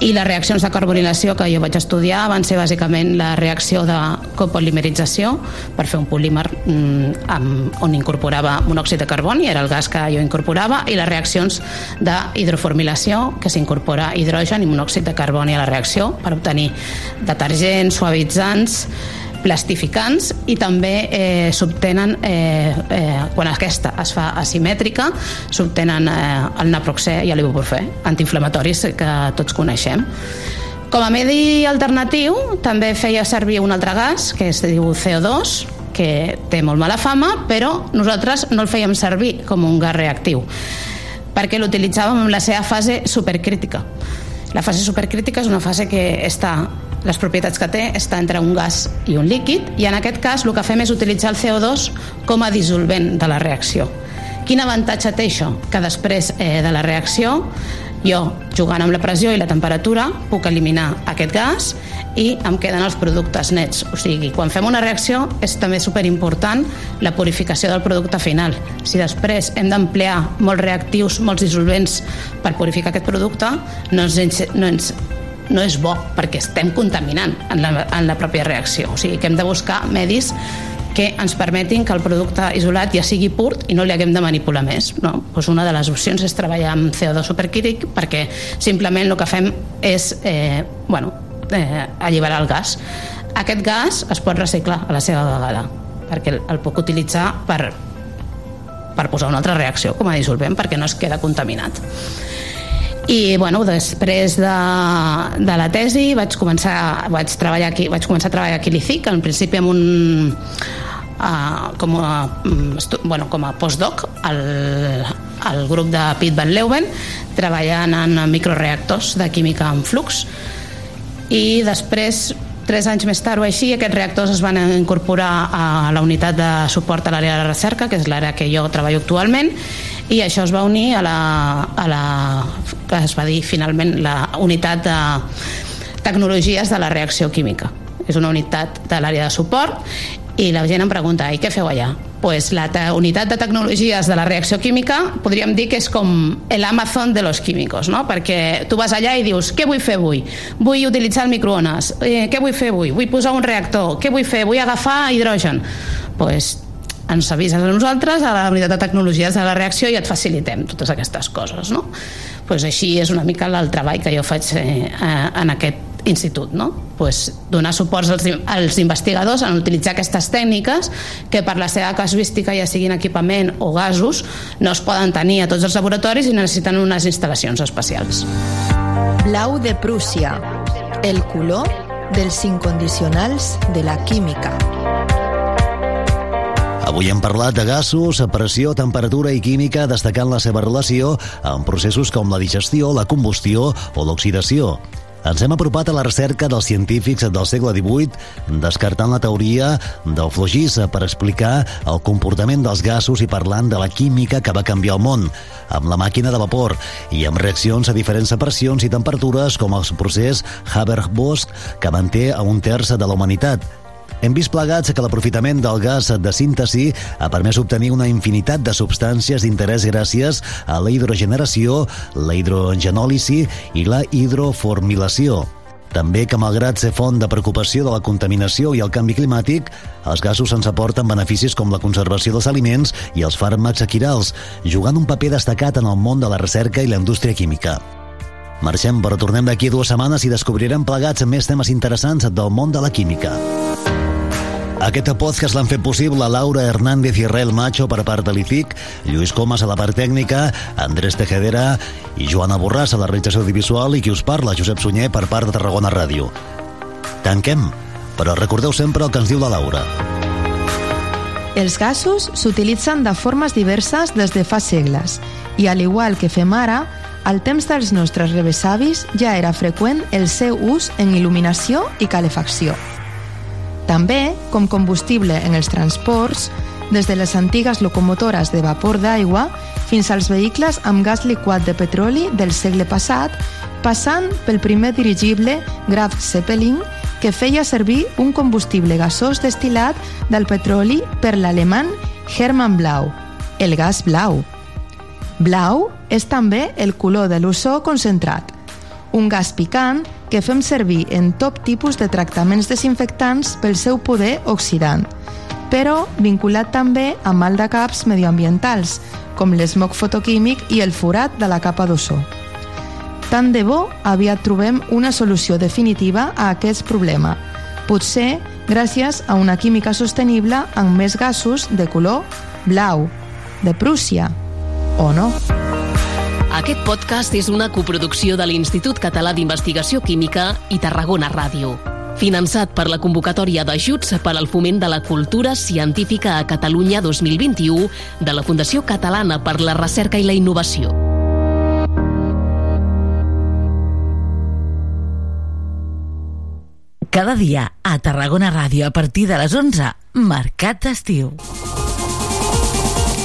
I les reaccions de carbonilació que jo vaig estudiar van ser bàsicament la reacció de copolimerització per fer un polímer mm, amb, on incorporava monòxid de carboni, era el gas que jo incorporava, i les reaccions d'hidroformilació, que s'incorpora hidrogen i monòxid de carboni a la reacció per obtenir detergents, suavitzants, plastificants i també eh, s'obtenen eh, eh, quan aquesta es fa asimètrica s'obtenen eh, el naproxè i l'ibuprofè antiinflamatoris que tots coneixem. Com a medi alternatiu també feia servir un altre gas que es diu CO2 que té molt mala fama però nosaltres no el fèiem servir com un gas reactiu perquè l'utilitzàvem en la seva fase supercrítica. La fase supercrítica és una fase que està les propietats que té està entre un gas i un líquid i en aquest cas el que fem és utilitzar el CO2 com a dissolvent de la reacció. Quin avantatge té això? Que després eh, de la reacció jo, jugant amb la pressió i la temperatura, puc eliminar aquest gas i em queden els productes nets. O sigui, quan fem una reacció és també superimportant la purificació del producte final. Si després hem d'emplear molts reactius, molts dissolvents per purificar aquest producte, no ens, no ens no és bo perquè estem contaminant en la, en la pròpia reacció. O sigui que hem de buscar medis que ens permetin que el producte isolat ja sigui pur i no li haguem de manipular més. No? Pues una de les opcions és treballar amb CO2 supercrític perquè simplement el que fem és eh, bueno, eh, alliberar el gas. Aquest gas es pot reciclar a la seva vegada perquè el puc utilitzar per, per posar una altra reacció com a dissolvent perquè no es queda contaminat i bueno, després de, de la tesi vaig començar, vaig treballar aquí, vaig començar a treballar aquí a l'ICIC, en principi amb un uh, com a, mm, bueno, com a postdoc al, al grup de Piet Van Leuven treballant en microreactors de química en flux. I després Tres anys més tard o així, aquests reactors es van incorporar a la unitat de suport a l'àrea de recerca, que és l'àrea que jo treballo actualment, i això es va unir a la, a la que es va dir finalment la unitat de tecnologies de la reacció química és una unitat de l'àrea de suport i la gent em pregunta, i què feu allà? pues la unitat de tecnologies de la reacció química podríem dir que és com l'Amazon de los químicos, no? perquè tu vas allà i dius, què vull fer avui? Vull utilitzar el microones. Eh, què vull fer avui? Vull posar un reactor. Què vull fer? Vull agafar hidrogen. pues, ens avises a nosaltres, a la unitat de tecnologies de la reacció i et facilitem totes aquestes coses. No? Pues així és una mica el treball que jo faig eh, en aquest institut, no? pues donar suports als, als investigadors en utilitzar aquestes tècniques que per la seva casuística, ja siguin equipament o gasos, no es poden tenir a tots els laboratoris i necessiten unes instal·lacions especials. Blau de Prússia, el color dels incondicionals de la química. Avui hem parlat de gasos, pressió, temperatura i química, destacant la seva relació amb processos com la digestió, la combustió o l'oxidació. Ens hem apropat a la recerca dels científics del segle XVIII, descartant la teoria del flogís per explicar el comportament dels gasos i parlant de la química que va canviar el món, amb la màquina de vapor i amb reaccions a diferents pressions i temperatures com el procés Haber-Bosch que manté a un terç de la humanitat, hem vist plegats que l'aprofitament del gas de síntesi ha permès obtenir una infinitat de substàncies d'interès gràcies a la hidrogeneració, la hidrogenòlisi i la hidroformilació. També que, malgrat ser font de preocupació de la contaminació i el canvi climàtic, els gasos ens aporten beneficis com la conservació dels aliments i els fàrmacs equirals, jugant un paper destacat en el món de la recerca i la indústria química. Marxem, però tornem d'aquí dues setmanes i descobrirem plegats més temes interessants del món de la química. Aquest podcast l'han fet possible Laura Hernández i Israel Macho per part de l'IFIC, Lluís Comas a la part tècnica, Andrés Tejedera i Joana Borràs a la realització audiovisual i qui us parla, Josep Sunyer, per part de Tarragona Ràdio. Tanquem, però recordeu sempre el que ens diu la Laura. Els gasos s'utilitzen de formes diverses des de fa segles i, al igual que fem ara, al temps dels nostres rebesavis ja era freqüent el seu ús en il·luminació i calefacció. També, com combustible en els transports, des de les antigues locomotores de vapor d'aigua fins als vehicles amb gas liquat de petroli del segle passat, passant pel primer dirigible Graf Zeppelin, que feia servir un combustible gasós destil·lat del petroli per l'alemany Hermann Blau, el gas blau. Blau és també el color de l'ozó concentrat, un gas picant que fem servir en tot tipus de tractaments desinfectants pel seu poder oxidant, però vinculat també a mal de caps medioambientals, com l'esmoc fotoquímic i el forat de la capa d'ozó. Tant de bo aviat trobem una solució definitiva a aquest problema, potser gràcies a una química sostenible amb més gasos de color blau, de Prússia, o no? Aquest podcast és una coproducció de l'Institut Català d'Investigació Química i Tarragona Ràdio. Finançat per la convocatòria d'ajuts per al foment de la cultura científica a Catalunya 2021 de la Fundació Catalana per la Recerca i la Innovació. Cada dia a Tarragona Ràdio a partir de les 11, Mercat d'Estiu.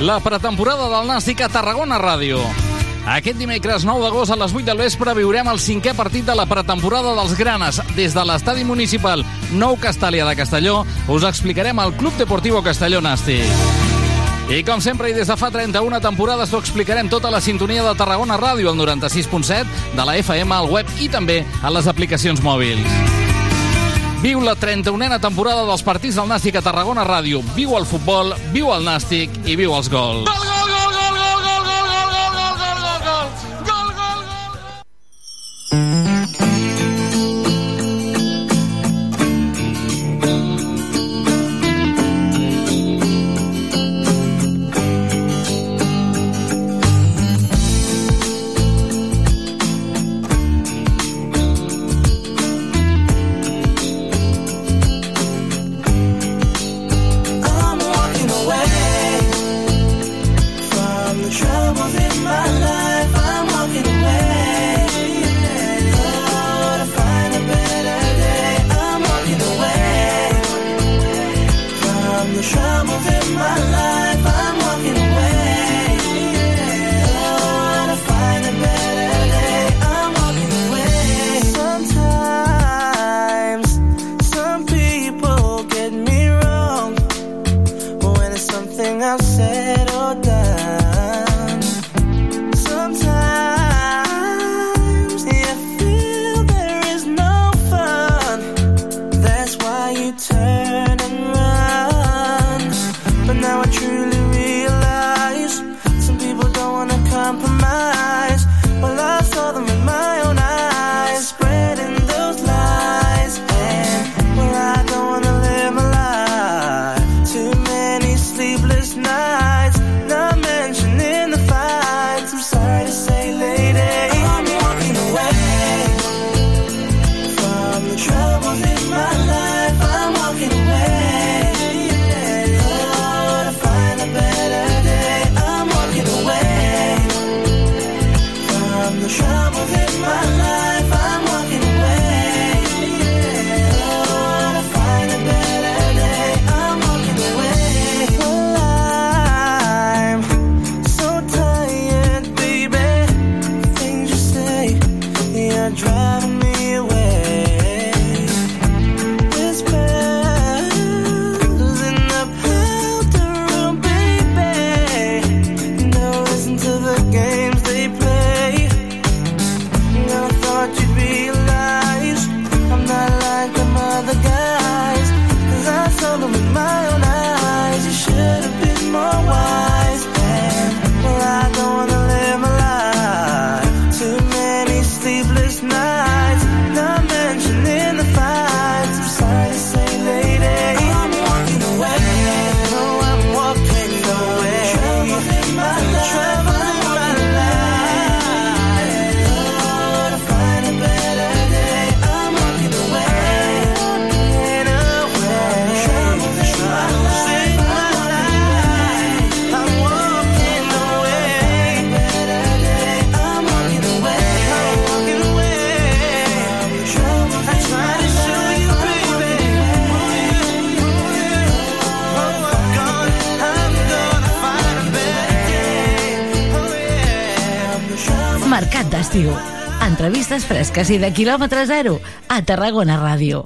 La pretemporada del Nàstic a Tarragona Ràdio. Aquest dimecres 9 d'agost a les 8 del vespre viurem el cinquè partit de la pretemporada dels Granes. Des de l'estadi municipal Nou Castàlia de Castelló us explicarem el Club Deportivo Castelló Nàstic. I com sempre i des de fa 31 temporades t'ho explicarem tota la sintonia de Tarragona Ràdio al 96.7, de la FM al web i també a les aplicacions mòbils. Viu la 31a temporada dels partits del Nàstic a Tarragona Ràdio. Viu el futbol, viu el Nàstic i viu els gols. Gol, gol, gol, gol, gol, gol, gol, gol, gol, gol, gol, gol, gol, gol, gol, gol. I'm Entrevistes fresques i de quilòmetre zero a Tarragona Ràdio.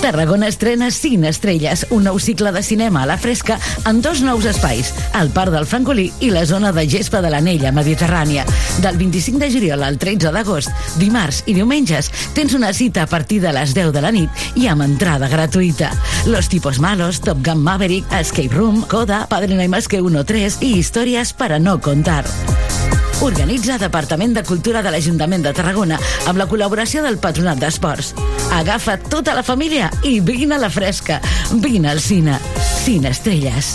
Tarragona estrena 5 estrelles, un nou cicle de cinema a la fresca en dos nous espais, el Parc del Francolí i la zona de gespa de l'Anella Mediterrània. Del 25 de juliol al 13 d'agost, dimarts i diumenges, tens una cita a partir de les 10 de la nit i amb entrada gratuïta. Los tipos malos, Top Gun Maverick, Escape Room, Coda, Padre no hay más que uno 3 i històries para no contar. Organitza Departament de Cultura de l'Ajuntament de Tarragona amb la col·laboració del Patronat d'Esports. Agafa tota la família i vine a la fresca. Vine al cine. Cine Estrelles.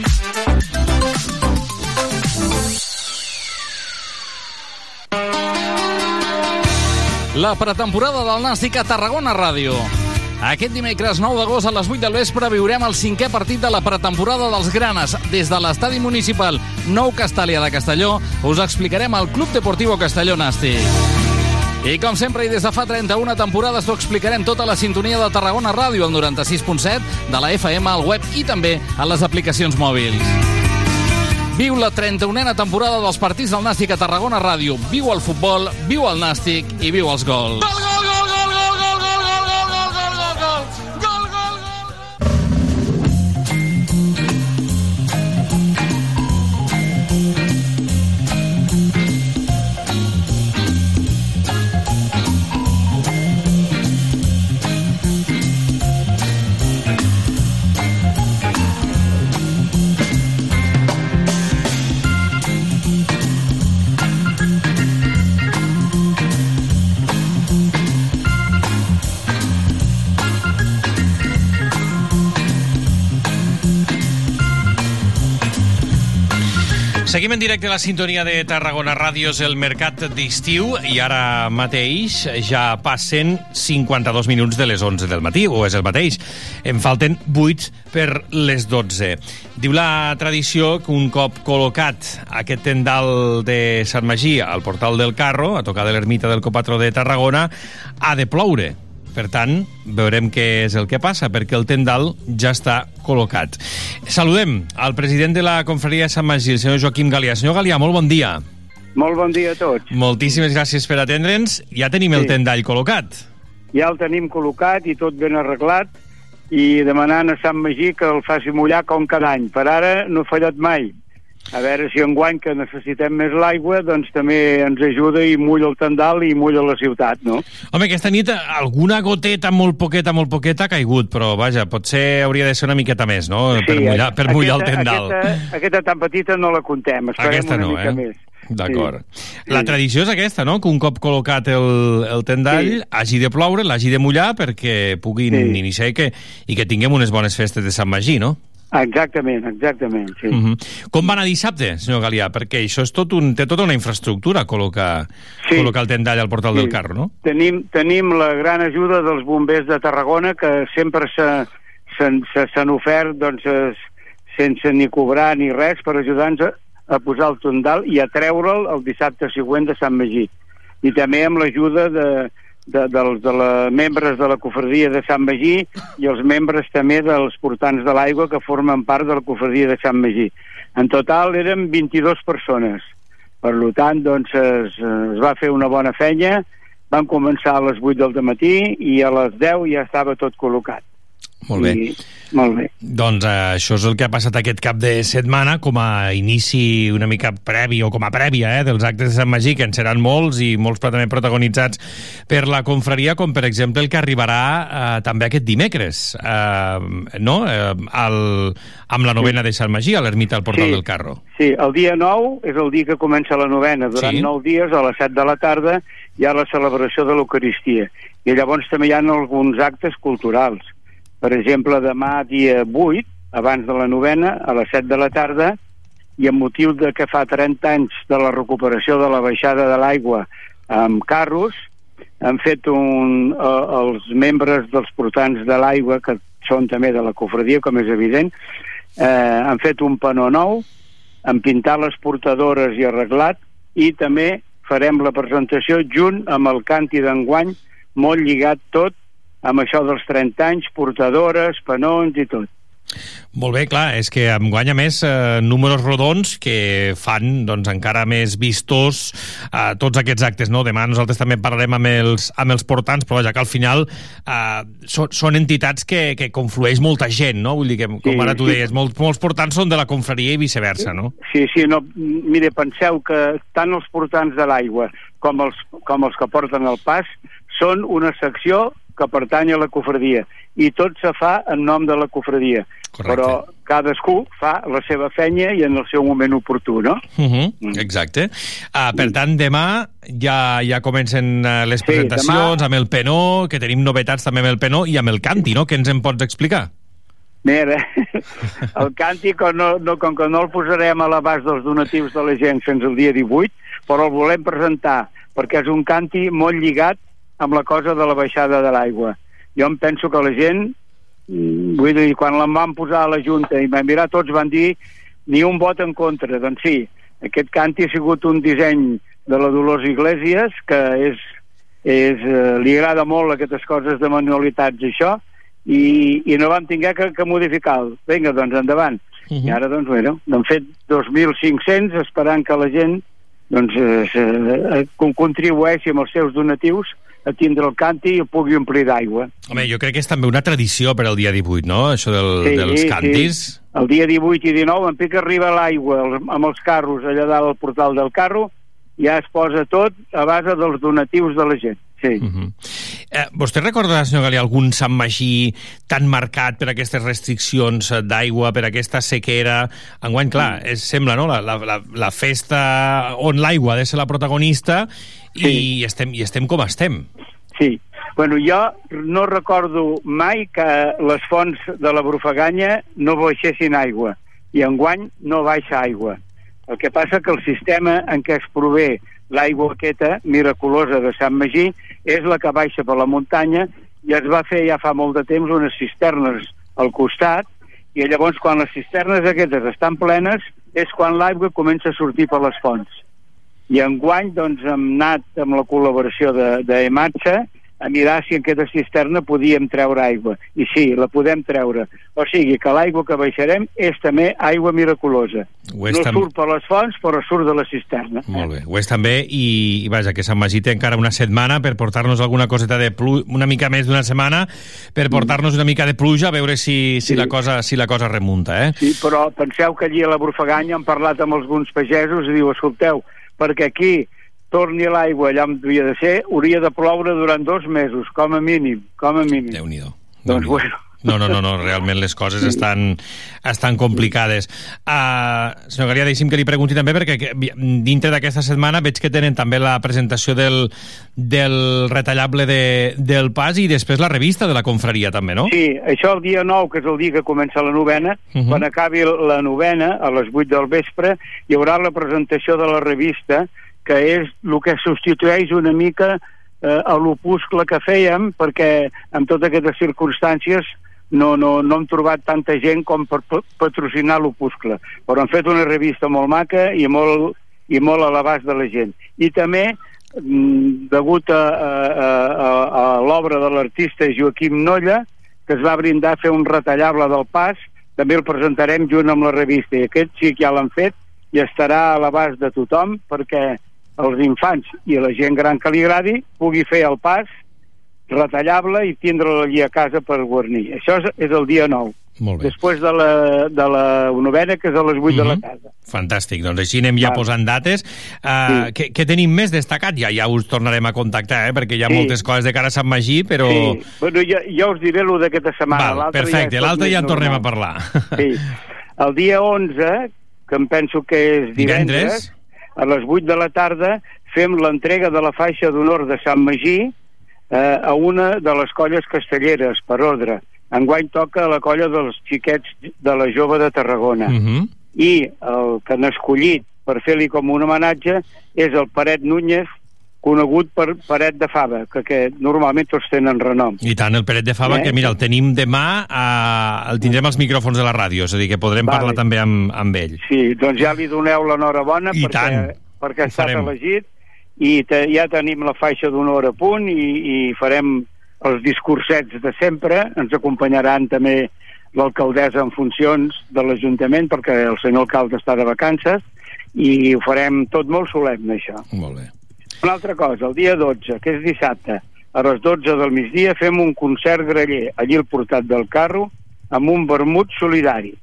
La pretemporada del Nàstic a Tarragona Ràdio. Aquest dimecres 9 d'agost a les 8 del vespre viurem el cinquè partit de la pretemporada dels Granes. Des de l'estadi municipal Nou Castàlia de Castelló us explicarem el Club Deportivo Castelló Nàstic. I com sempre, i des de fa 31 temporades, t'ho explicarem tota la sintonia de Tarragona Ràdio, al 96.7, de la FM, al web i també a les aplicacions mòbils. Viu la 31a temporada dels partits del Nàstic a Tarragona Ràdio. Viu el futbol, viu el Nàstic i viu els gols. Gol, gol, Seguim en directe a la sintonia de Tarragona Ràdios el Mercat d'Estiu i ara mateix ja passen 52 minuts de les 11 del matí, o és el mateix. En falten 8 per les 12. Diu la tradició que un cop col·locat aquest tendal de Sant Magí al portal del Carro, a tocar de l'ermita del Copatro de Tarragona, ha de ploure. Per tant, veurem què és el que passa, perquè el tendal ja està col·locat. Saludem al president de la confraria de Sant Magí, el senyor Joaquim Galià. Senyor Galià, molt bon dia. Molt bon dia a tots. Moltíssimes gràcies per atendre'ns. Ja tenim sí. el tendall col·locat. Ja el tenim col·locat i tot ben arreglat i demanant a Sant Magí que el faci mullar com cada any. Per ara no ha fallat mai. A veure si enguany que necessitem més l'aigua, doncs també ens ajuda i mulla el tendal i mulla la ciutat, no? Home, aquesta nit alguna goteta, molt poqueta, molt poqueta, ha caigut, però vaja, potser hauria de ser una miqueta més, no? Sí, per mullar, per mullar aquesta, el tendal. Aquesta, aquesta tan petita no la contem, esperem Aquesta una no, mica eh? més. D'acord. Sí. La tradició és aquesta, no?, que un cop col·locat el, el tendall Sí. hagi de ploure, l'hagi de mullar perquè puguin Sí. iniciar i que, i que tinguem unes bones festes de Sant Magí, no? Exactament, exactament, sí. Uh -huh. Com va anar dissabte, senyor Galià? Perquè això és tot un, té tota una infraestructura, col·locar, Sí. col·locar el tendall al portal Sí. del carro, no? Tenim, tenim la gran ajuda dels bombers de Tarragona que sempre s'ha- s'han se, s'han ofert doncs, sense ni cobrar ni res per ajudar-nos a, a posar el tondal i a treure'l el dissabte següent de Sant Magí. I també amb l'ajuda de, de, dels de la, membres de la cofradia de Sant Magí i els membres també dels portants de l'aigua que formen part de la cofradia de Sant Magí. En total eren 22 persones. Per tant, doncs, es, es va fer una bona feina, vam començar a les 8 del matí i a les 10 ja estava tot col·locat. Molt bé. I, molt bé. Doncs eh, això és el que ha passat aquest cap de setmana com a inici una mica previ o com a prèvia eh, dels actes de Sant Magí, que en seran molts i molts també protagonitzats per la confraria, com per exemple el que arribarà eh, també aquest dimecres, eh, no? Eh, al, amb la novena de Sant Magí, a l'ermita al Portal Sí. del Carro. Sí, el dia 9 és el dia que comença la novena. Durant Sí. 9 dies, a les 7 de la tarda, hi ha la celebració de l'Eucaristia. I llavors també hi ha alguns actes culturals. Per exemple, demà, dia 8, abans de la novena, a les 7 de la tarda, i amb motiu de que fa 30 anys de la recuperació de la baixada de l'aigua amb carros, han fet un, eh, els membres dels portants de l'aigua, que són també de la cofradia, com és evident, eh, han fet un panó nou, han pintat les portadores i arreglat, i també farem la presentació junt amb el canti d'enguany, molt lligat tot amb això dels 30 anys, portadores, panons i tot. Molt bé, clar, és que em guanya més eh, números rodons que fan doncs, encara més vistós eh, tots aquests actes. No? Demà nosaltres també parlarem amb els, amb els portants, però vaja, que al final eh, són, són entitats que, que conflueix molta gent, no? Vull dir que, com Sí, ara tu sí. deies, molts, molts portants són de la confraria i viceversa, no? Sí, sí, no, mire, penseu que tant els portants de l'aigua com els, com els que porten el pas són una secció que pertany a la cofradia i tot se fa en nom de la cofradia Correcte. però cadascú fa la seva feina i en el seu moment oportú, no? Uh -huh, exacte. Uh, per tant, demà ja, ja comencen uh, les Sí, presentacions demà- amb el Penó, que tenim novetats també amb el Penó, i amb el Canti, no? Què ens en pots explicar? Mira, (laughs) el càntic com no, no, com que no el posarem a l'abast dels donatius de la gent fins al dia 18, però el volem presentar perquè és un canti molt lligat amb la cosa de la baixada de l'aigua. Jo em penso que la gent, mm, vull dir, quan la van posar a la Junta i van mirar, tots van dir ni un vot en contra. Doncs sí, aquest canti ha sigut un disseny de la Dolors Iglesias, que és, és, eh, li agrada molt aquestes coses de manualitats i això, i, i no vam tinguer que, que modificar-lo. Vinga, doncs, endavant. Uh -huh. I ara, doncs, bueno, n'han fet 2.500 esperant que la gent doncs, eh, eh, con- contribueixi amb els seus donatius a tindre el canti i el pugui omplir d'aigua. Home, jo crec que és també una tradició per al dia 18, no? Això del, dels cantis. Sí. El dia 18 i 19, en pic arriba l'aigua amb els carros allà dalt al portal del carro, ja es posa tot a base dels donatius de la gent. Sí. Uh -huh. eh, vostè recorda, senyor Galí, algun Sant Magí tan marcat per aquestes restriccions d'aigua, per aquesta sequera? Enguany, clar, és, sembla, no?, la, la, la, festa on l'aigua ha de ser la protagonista i, Sí. estem, i estem com estem. Sí. Bueno, jo no recordo mai que les fonts de la Brufaganya no baixessin aigua i enguany no baixa aigua. El que passa que el sistema en què es prové l'aigua aquesta miraculosa de Sant Magí és la que baixa per la muntanya i es va fer ja fa molt de temps unes cisternes al costat i llavors quan les cisternes aquestes estan plenes és quan l'aigua comença a sortir per les fonts. I enguany doncs, hem anat amb la col·laboració de, de Ematsa a mirar si en aquesta cisterna podíem treure aigua. I sí, la podem treure. O sigui que l'aigua que baixarem és també aigua miraculosa. Ho és no tam- surt per les fonts, però surt de la cisterna. Molt bé, ho és també, i, i vaja, que Sant Magí té encara una setmana per portar-nos alguna coseta de pluja, una mica més d'una setmana, per portar-nos una mica de pluja, a veure si, si, Sí. la, cosa, si la cosa remunta, eh? Sí, però penseu que allí a la Brufaganya han parlat amb alguns pagesos i diu, escolteu, perquè aquí torni l'aigua allà on havia de ser, hauria de ploure durant dos mesos, com a mínim, com a mínim. Déu-n'hi-do. Doncs bueno, No, no, no, no, realment les coses estan, estan complicades. Uh, senyor Garia, deixi'm que li pregunti també, perquè dintre d'aquesta setmana veig que tenen també la presentació del, del retallable de, del pas i després la revista de la confraria també, no? Sí, això el dia 9, que és el dia que comença la novena, uh Mhm. -huh. quan acabi la novena, a les 8 del vespre, hi haurà la presentació de la revista, que és el que substitueix una mica eh, a l'opuscle que fèiem, perquè amb totes aquestes circumstàncies no, no, no hem trobat tanta gent com per pa- patrocinar l'opuscle. Però han fet una revista molt maca i molt, i molt a l'abast de la gent. I també, mm, degut a, a, a, a l'obra de l'artista Joaquim Nolla, que es va brindar a fer un retallable del pas també el presentarem junt amb la revista i aquest sí que ja l'han fet i estarà a l'abast de tothom perquè els infants i la gent gran que li agradi pugui fer el pas retallable i tindre-la allí a casa per guarnir. Això és, és el dia 9. Molt bé. Després de la, de la novena, que és a les 8 de la Mhm. tarda. Fantàstic, doncs així anem ja Val. posant dates. Uh, Sí. què, què tenim més destacat? Ja ja us tornarem a contactar, eh? perquè hi ha Sí. moltes coses de cara a Sant Magí, però... Sí, bueno, ja, ja us diré el d'aquesta setmana. Val, perfecte, ja l'altre ja en tornem a normal. parlar. Sí. El dia 11, que em penso que és divendres, Divendres. A les 8 de la tarda, fem l'entrega de la faixa d'honor de Sant Magí eh, a una de les colles castelleres, per ordre. Enguany toca a la colla dels xiquets de la jove de Tarragona. Uh -huh. I el que han escollit per fer-li com un homenatge és el Paret Núñez, conegut per Paret de Fava, que, que normalment tots tenen renom. I tant, el Peret de Fava, Eh? que mira, el tenim demà, a... el tindrem als micròfons de la ràdio, és a dir, que podrem Vale. parlar també amb, amb ell. Sí, doncs ja li doneu l'enhorabona perquè, tant. perquè ha estat farem. elegit i te, ja tenim la faixa d'honor a punt i, i farem els discursets de sempre. Ens acompanyaran també l'alcaldessa en funcions de l'Ajuntament perquè el senyor alcalde està de vacances i ho farem tot molt solemne, això. Molt bé. Una altra cosa, el dia 12, que és dissabte, a les 12 del migdia fem un concert graller allí al portat del carro amb un vermut solidari.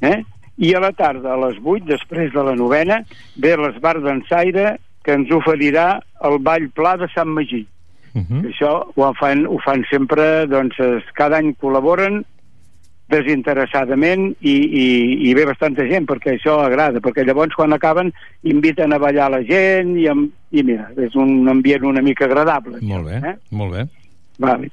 Eh? I a la tarda, a les 8, després de la novena, ve l'Esbar d'Ensaire que ens oferirà el Ball Pla de Sant Magí. Uh -huh. Això ho fan, ho fan sempre, doncs, cada any col·laboren desinteressadament i, i, i ve bastanta gent perquè això agrada, perquè llavors quan acaben inviten a ballar la gent i, amb, i mira, és un ambient una mica agradable. Molt bé, Eh? molt bé. Vale.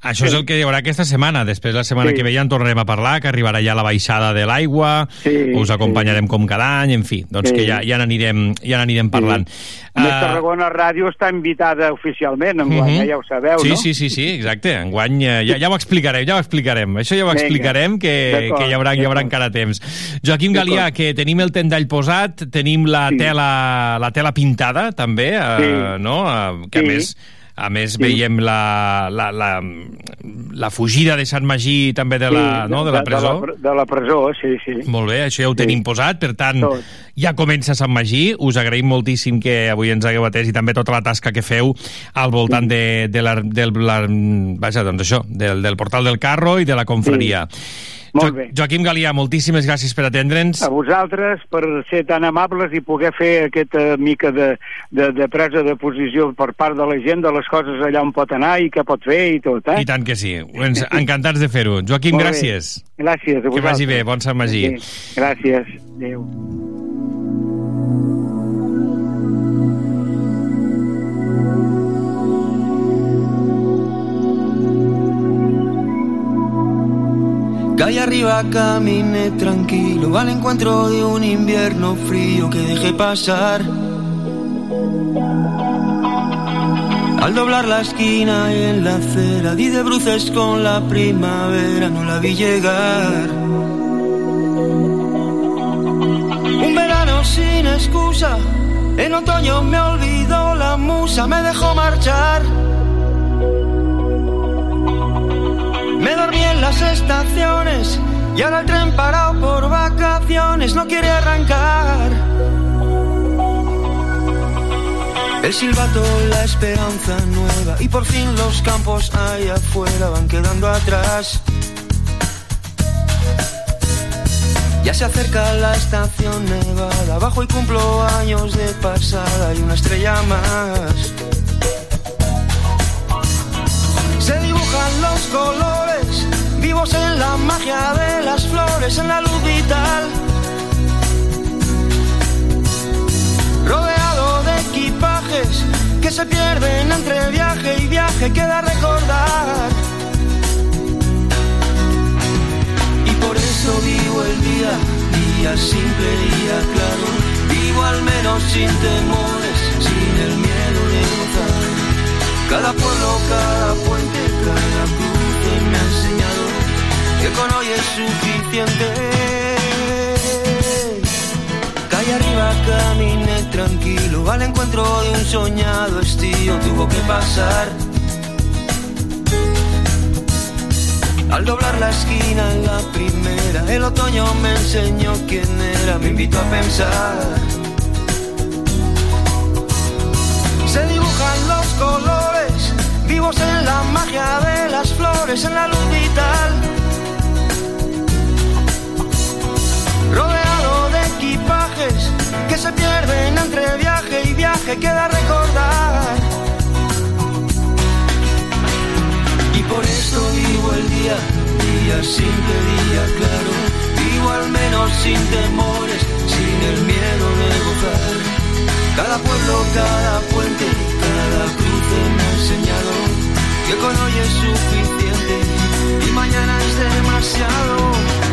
Això és el que hi haurà aquesta setmana. Després, la setmana Sí. que ve ja en tornarem a parlar, que arribarà ja la baixada de l'aigua, Sí, us acompanyarem com cada any, en fi, doncs Sí. que ja, ja n'anirem ja n'anirem parlant. A més, Ah, Tarragona Ràdio està invitada oficialment, en Mhm. guany, ja ho sabeu, sí, no? Sí, sí, sí, exacte. Enguany eh, ja, ja ho explicarem, ja ho explicarem. Això ja ho explicarem, que, que hi haurà, hi haurà encara temps. Joaquim. Galià, que tenim el tendall posat, tenim la, tela, la tela pintada, també, eh, Sí. no? Eh, que a Sí. més a més, veiem la, la, la, la fugida de Sant Magí també de la, Sí, no, de la presó. De la, de la presó, sí, sí. Molt bé, això ja ho tenim posat, per tant, Tot. ja comença Sant Magí. Us agraïm moltíssim que avui ens hagueu atès i també tota la tasca que feu al voltant de, de la, del, la, vaja, doncs això, del, del portal del carro i de la confraria. Molt Jo, bé. Joaquim Galià, moltíssimes gràcies per atendre'ns. A vosaltres per ser tan amables i poder fer aquesta mica de, de, de presa de posició per part de la gent de les coses allà on pot anar i què pot fer i tot, eh? I tant que sí. Ens, encantats de fer-ho. Joaquim, Molt bé. gràcies. Gràcies a Que vosaltres. vagi bé. Bon Sant Magí. Sí, gràcies. Adéu. Calle arriba caminé tranquilo al encuentro de un invierno frío que dejé pasar. Al doblar la esquina y en la acera di de bruces con la primavera, no la vi llegar. Un verano sin excusa, en otoño me olvidó la musa, me dejó marchar. Me dormí en las estaciones y ahora el tren parado por vacaciones no quiere arrancar. El silbato, la esperanza nueva y por fin los campos allá afuera van quedando atrás. Ya se acerca la estación nevada, abajo y cumplo años de pasada y una estrella más. Se dibujan los colores, en la magia de las flores, en la luz vital. Rodeado de equipajes que se pierden entre viaje y viaje, queda recordar. Y por eso vivo el día, día simple, día claro. Vivo al menos sin temores, sin el miedo de gozar. Cada pueblo, cada puente, cada cruce me ha enseñado con hoy es suficiente. Calle arriba caminé tranquilo al encuentro de un soñado estío tuvo que pasar. Al doblar la esquina en la primera, el otoño me enseñó quién era, me invitó a pensar. Se dibujan los colores, vivos en la magia de las flores, en la luz vital. Se pierden entre viaje y viaje, queda recordar. Y por eso vivo el día, día simple, día claro. Vivo al menos sin temores, sin el miedo de gozar. Cada pueblo, cada puente, cada cruce me ha enseñado que con hoy es suficiente y mañana es demasiado.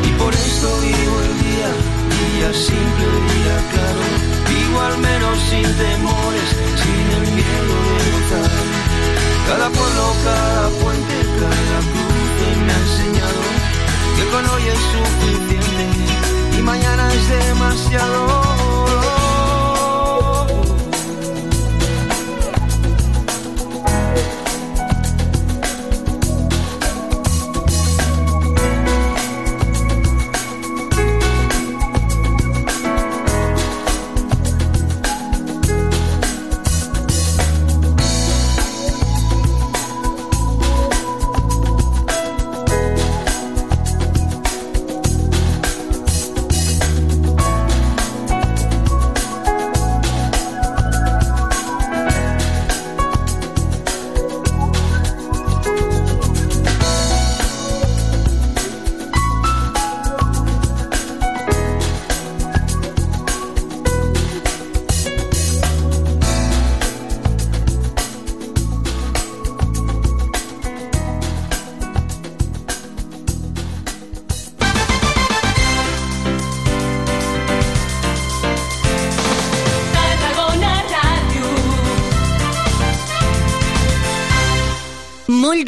Y por eso vivo el día, día simple, día claro. Vivo al menos sin temores, sin el miedo de gozar. Cada pueblo, cada puente, cada cruce me ha enseñado que con hoy es suficiente y mañana es demasiado.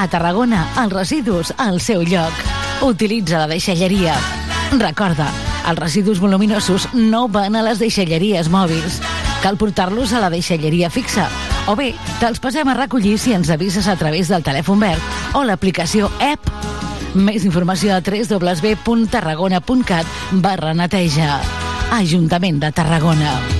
A Tarragona, els residus al seu lloc. Utilitza la deixalleria. Recorda, els residus voluminosos no van a les deixalleries mòbils. Cal portar-los a la deixalleria fixa. O bé, te'ls passem a recollir si ens avises a través del telèfon verd o l'aplicació app. Més informació a www.tarragona.cat barra neteja. Ajuntament de Tarragona.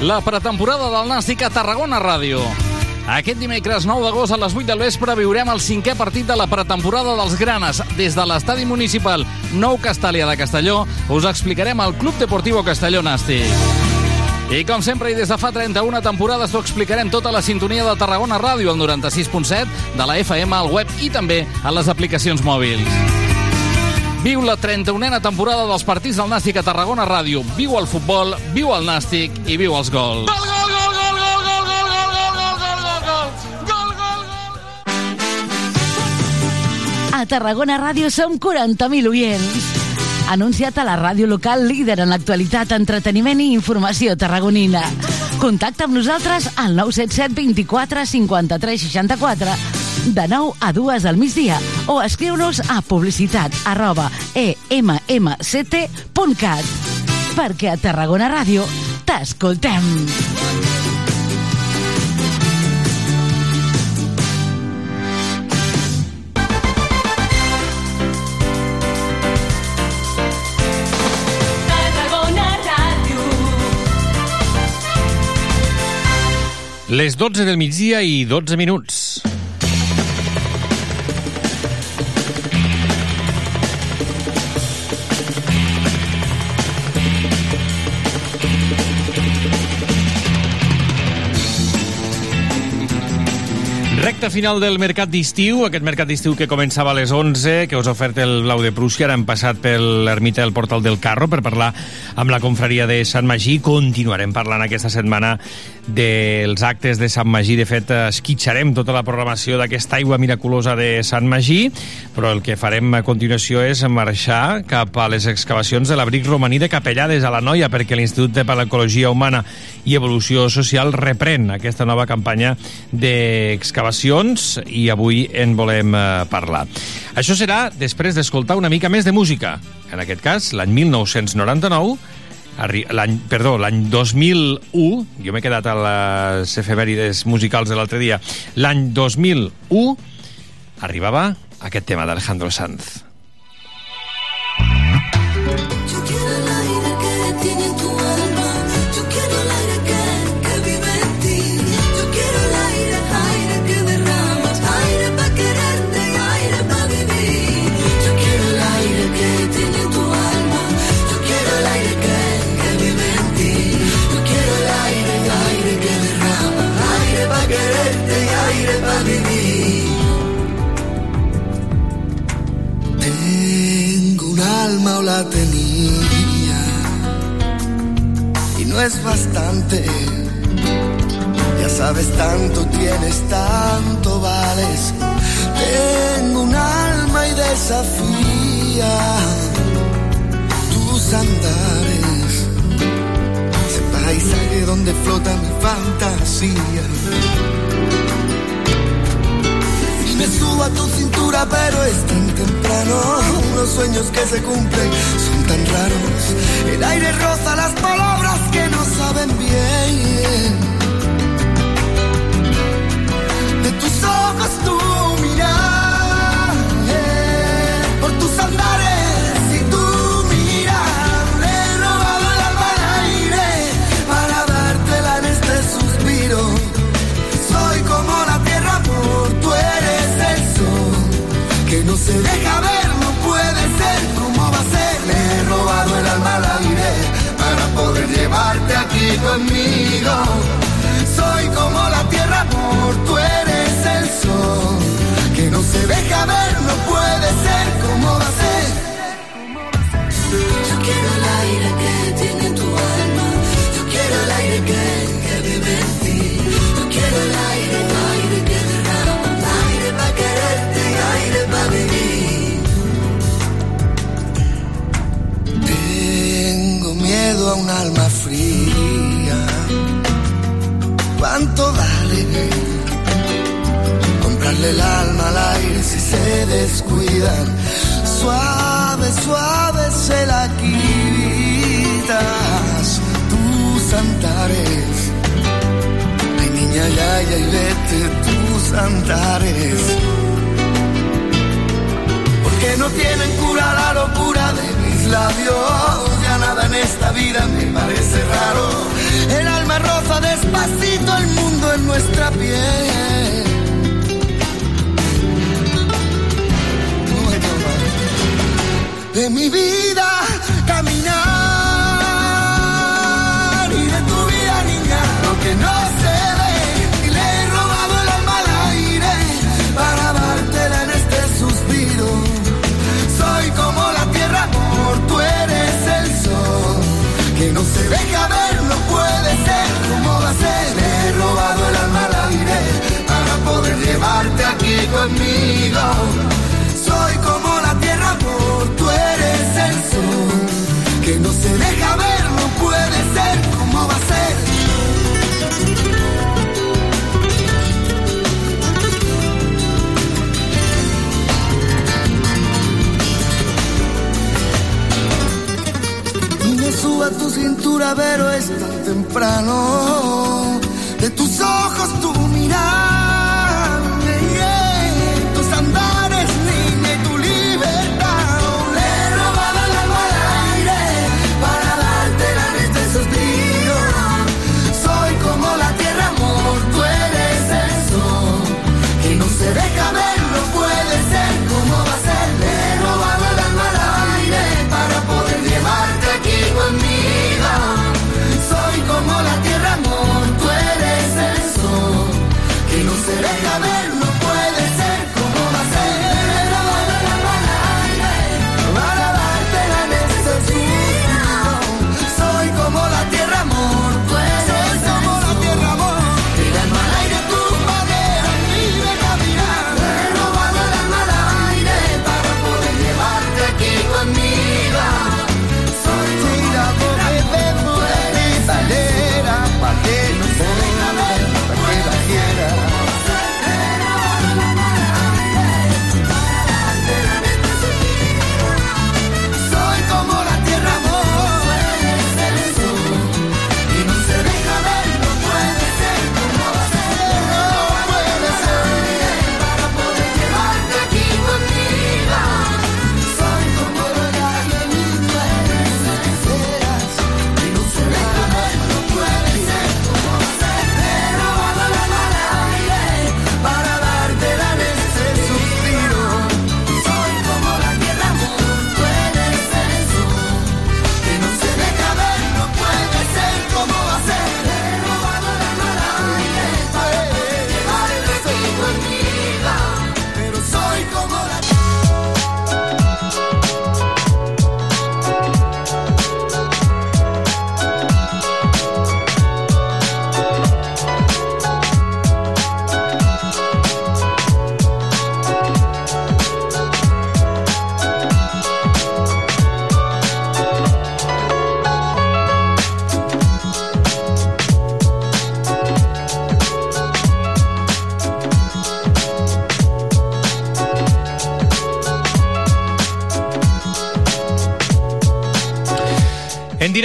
La pretemporada del Nàstic a Tarragona Ràdio. Aquest dimecres 9 d'agost a les 8 del vespre viurem el cinquè partit de la pretemporada dels Granes. Des de l'estadi municipal Nou Castàlia de Castelló us explicarem el Club Deportivo Castelló Nàstic. I com sempre i des de fa 31 temporades t'ho explicarem tota la sintonia de Tarragona Ràdio al 96.7, de la FM al web i també a les aplicacions mòbils. Viu la 31a temporada dels partits del Nàstic a Tarragona Ràdio. Viu el futbol, viu el Nàstic i viu els gols. Gol, gol! A Tarragona Ràdio som 40.000 oients. Anunciat a la ràdio local líder en l'actualitat, entreteniment i informació tarragonina. Contacta amb nosaltres al 977 24 53 64 de 9 a 2 al migdia o escriu-nos a publicitat arroba emmct.cat perquè a Tarragona Ràdio t'escoltem. Les 12 del migdia i 12 minuts. Recta final del mercat d'estiu, aquest mercat d'estiu que començava a les 11, que us ha ofert el Blau de Prússia, ara hem passat per l'ermita del Portal del Carro per parlar amb la confraria de Sant Magí. Continuarem parlant aquesta setmana dels actes de Sant Magí. De fet, esquitxarem tota la programació d'aquesta aigua miraculosa de Sant Magí, però el que farem a continuació és marxar cap a les excavacions de l'abric romaní de Capellades a la Noia, perquè l'Institut de Paleocologia Humana i Evolució Social reprèn aquesta nova campanya d'excavacions i avui en volem eh, parlar. Això serà després d'escoltar una mica més de música. En aquest cas, l'any 1999, l'any, perdó, l'any 2001, jo m'he quedat a les efemèrides musicals de l'altre dia, l'any 2001 arribava aquest tema d'Alejandro Sanz. Es bastante. Ya sabes tanto tienes, tanto vales. Tengo un alma y desafía tus andares. Ese paisaje donde flota mi fantasía. Y me subo a tu cintura, pero es tan temprano. Los sueños que se cumplen son tan raros. El aire roza las palabras bien. De tus ojos tu mirar, por tus andares y tu mirar, le he robado el alma al aire para dártela en este suspiro. Soy como la tierra, amor, tú eres el sol que no se deja ver, no puede ser, ¿cómo va a ser? Le he robado el alma al aire poder llevarte aquí conmigo. Tus antares. Porque no tienen cura la locura de mis labios. Ya nada en esta vida me parece raro. El alma roza despacito el mundo en nuestra piel. de mi vida caminar y de tu vida niña lo que no conmigo soy como la tierra amor tú eres el sol que no se deja ver, no puede ser como va a ser. Me suba tu cintura, pero es tan temprano. De tus ojos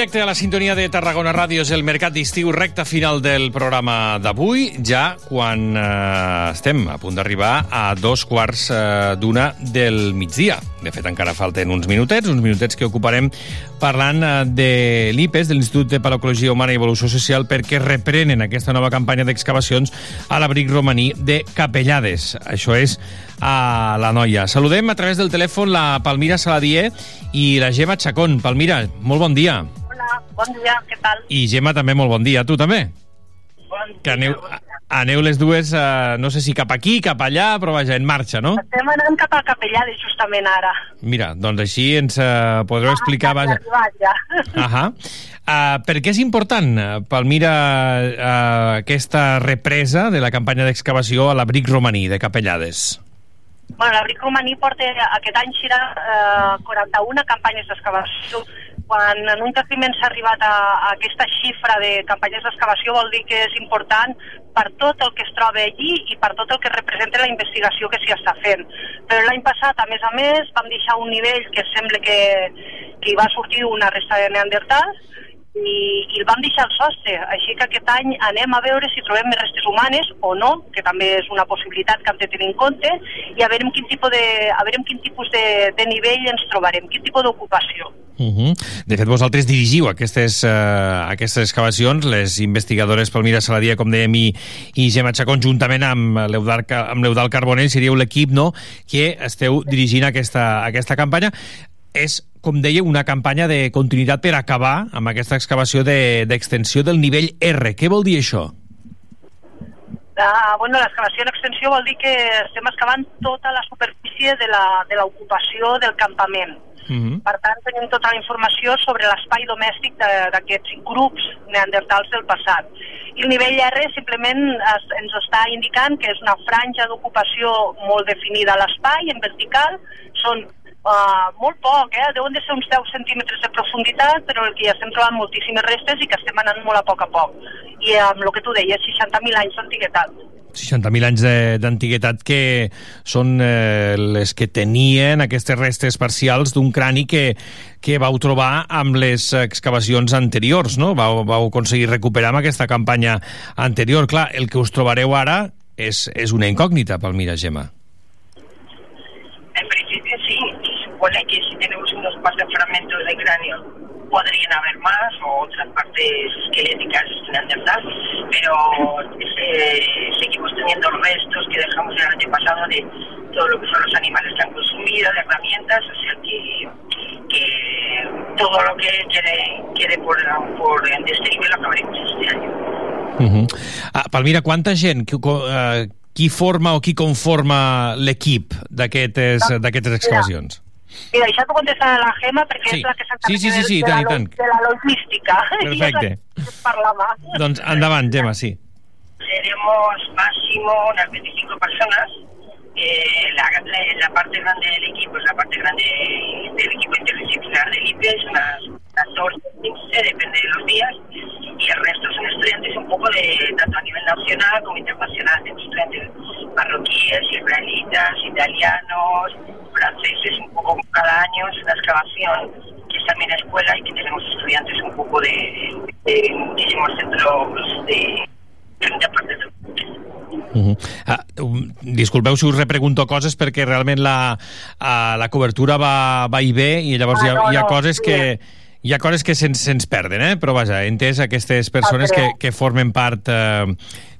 directe a la sintonia de Tarragona Ràdio és el Mercat d'Estiu, recta final del programa d'avui, ja quan eh, estem a punt d'arribar a dos quarts eh, d'una del migdia. De fet, encara falten uns minutets, uns minutets que ocuparem parlant eh, de l'IPES, de l'Institut de Paleocologia Humana i Evolució Social, perquè reprenen aquesta nova campanya d'excavacions a l'abric romaní de Capellades. Això és a la noia. Saludem a través del telèfon la Palmira Saladier i la Gemma Chacón. Palmira, molt bon dia. Hola, bon dia, què tal? I Gemma també molt bon dia. Tu també? Bon dia. Que aneu, aneu les dues, eh, no sé si cap aquí, cap allà, però vaja, en marxa, no? Estem anant cap a Capellades justament ara. Mira, doncs així ens eh, podreu explicar... Vaja. Arribat ja. Ahà. Uh, per què és important, eh, Palmira, uh, aquesta represa de la campanya d'excavació a l'abric romaní de Capellades? Bueno, l'abric romaní porta, aquest any serà eh, 41 campanyes d'excavació quan en un jaciment s'ha arribat a, a aquesta xifra de campanyes d'excavació vol dir que és important per tot el que es troba allí i per tot el que representa la investigació que s'hi està fent. Però l'any passat, a més a més, vam deixar un nivell que sembla que, que hi va sortir una resta de neandertals i, i el vam deixar al sostre. Així que aquest any anem a veure si trobem més restes humanes o no, que també és una possibilitat que hem de tenir en compte, i a veure quin tipus de, a veure quin tipus de, de nivell ens trobarem, quin tipus d'ocupació. Uh -huh. De fet, vosaltres dirigiu aquestes, uh, aquestes excavacions, les investigadores Palmira Saladia, com dèiem, i, i Gemma Chacón, juntament amb l'Eudal amb l'Eudal Carbonell, seríeu l'equip no, que esteu dirigint aquesta, aquesta campanya. És, com deia, una campanya de continuïtat per acabar amb aquesta excavació d'extensió de, del nivell R. Què vol dir això? Uh, bueno, l'excavació en extensió vol dir que estem excavant tota la superfície de l'ocupació de del campament. Uh -huh. Per tant, tenim tota la informació sobre l'espai domèstic d'aquests grups neandertals del passat. I el nivell R simplement es, ens està indicant que és una franja d'ocupació molt definida a l'espai, en vertical, són Uh, molt poc, eh? deuen de ser uns 10 centímetres de profunditat, però el que ja estem trobant moltíssimes restes i que estem anant molt a poc a poc. I amb el que tu deies, 60.000 anys d'antiguitat. 60.000 anys d'antiguitat que són eh, les que tenien aquestes restes parcials d'un crani que, que vau trobar amb les excavacions anteriors, no? Vau, vau aconseguir recuperar amb aquesta campanya anterior. Clar, el que us trobareu ara és, és una incògnita, Palmira Gemma. En y supone que si tenemos unos de fragmentos de cráneo podrían haber más o otras partes esqueléticas neandertal, pero eh, seguimos teniendo restos que dejamos el año pasado de todo lo que son los animales que han consumido, de herramientas, o sea que, que todo lo que quede, quede por, por destruir lo acabaremos este año. Uh -huh. ah, Palmira, quanta gent qui, uh, qui forma o qui conforma l'equip d'aquestes excavacions? Mira, això t'ho contesta la Gemma perquè sí. és la que sí, sí, sí, sí, de, tant, la, tant. de la logística. (laughs) Perfecte. Parlava. Doncs endavant, Gemma, sí. Seremos máximo unas 25 personas. Eh, la, la, parte grande del equipo es la parte grande del equipo interdisciplinar del IPE, es unas 14, 15, depende de los días. Y el resto son estudiantes un poco de tanto a nivel nacional como internacional, de estudiantes marroquíes, israelitas, italianos, franceses, un poco cada año es una excavación que es también escuela y que tenemos estudiantes un poco de, de muchísimos centros de, de partes del Uh -huh. uh, disculpeu si us repregunto coses perquè realment la, uh, la cobertura va, va i bé i llavors ah, hi, ha, no, hi ha no, coses que hi ha coses que se'ns se perden, eh? però vaja, he entès aquestes persones que, que formen part eh,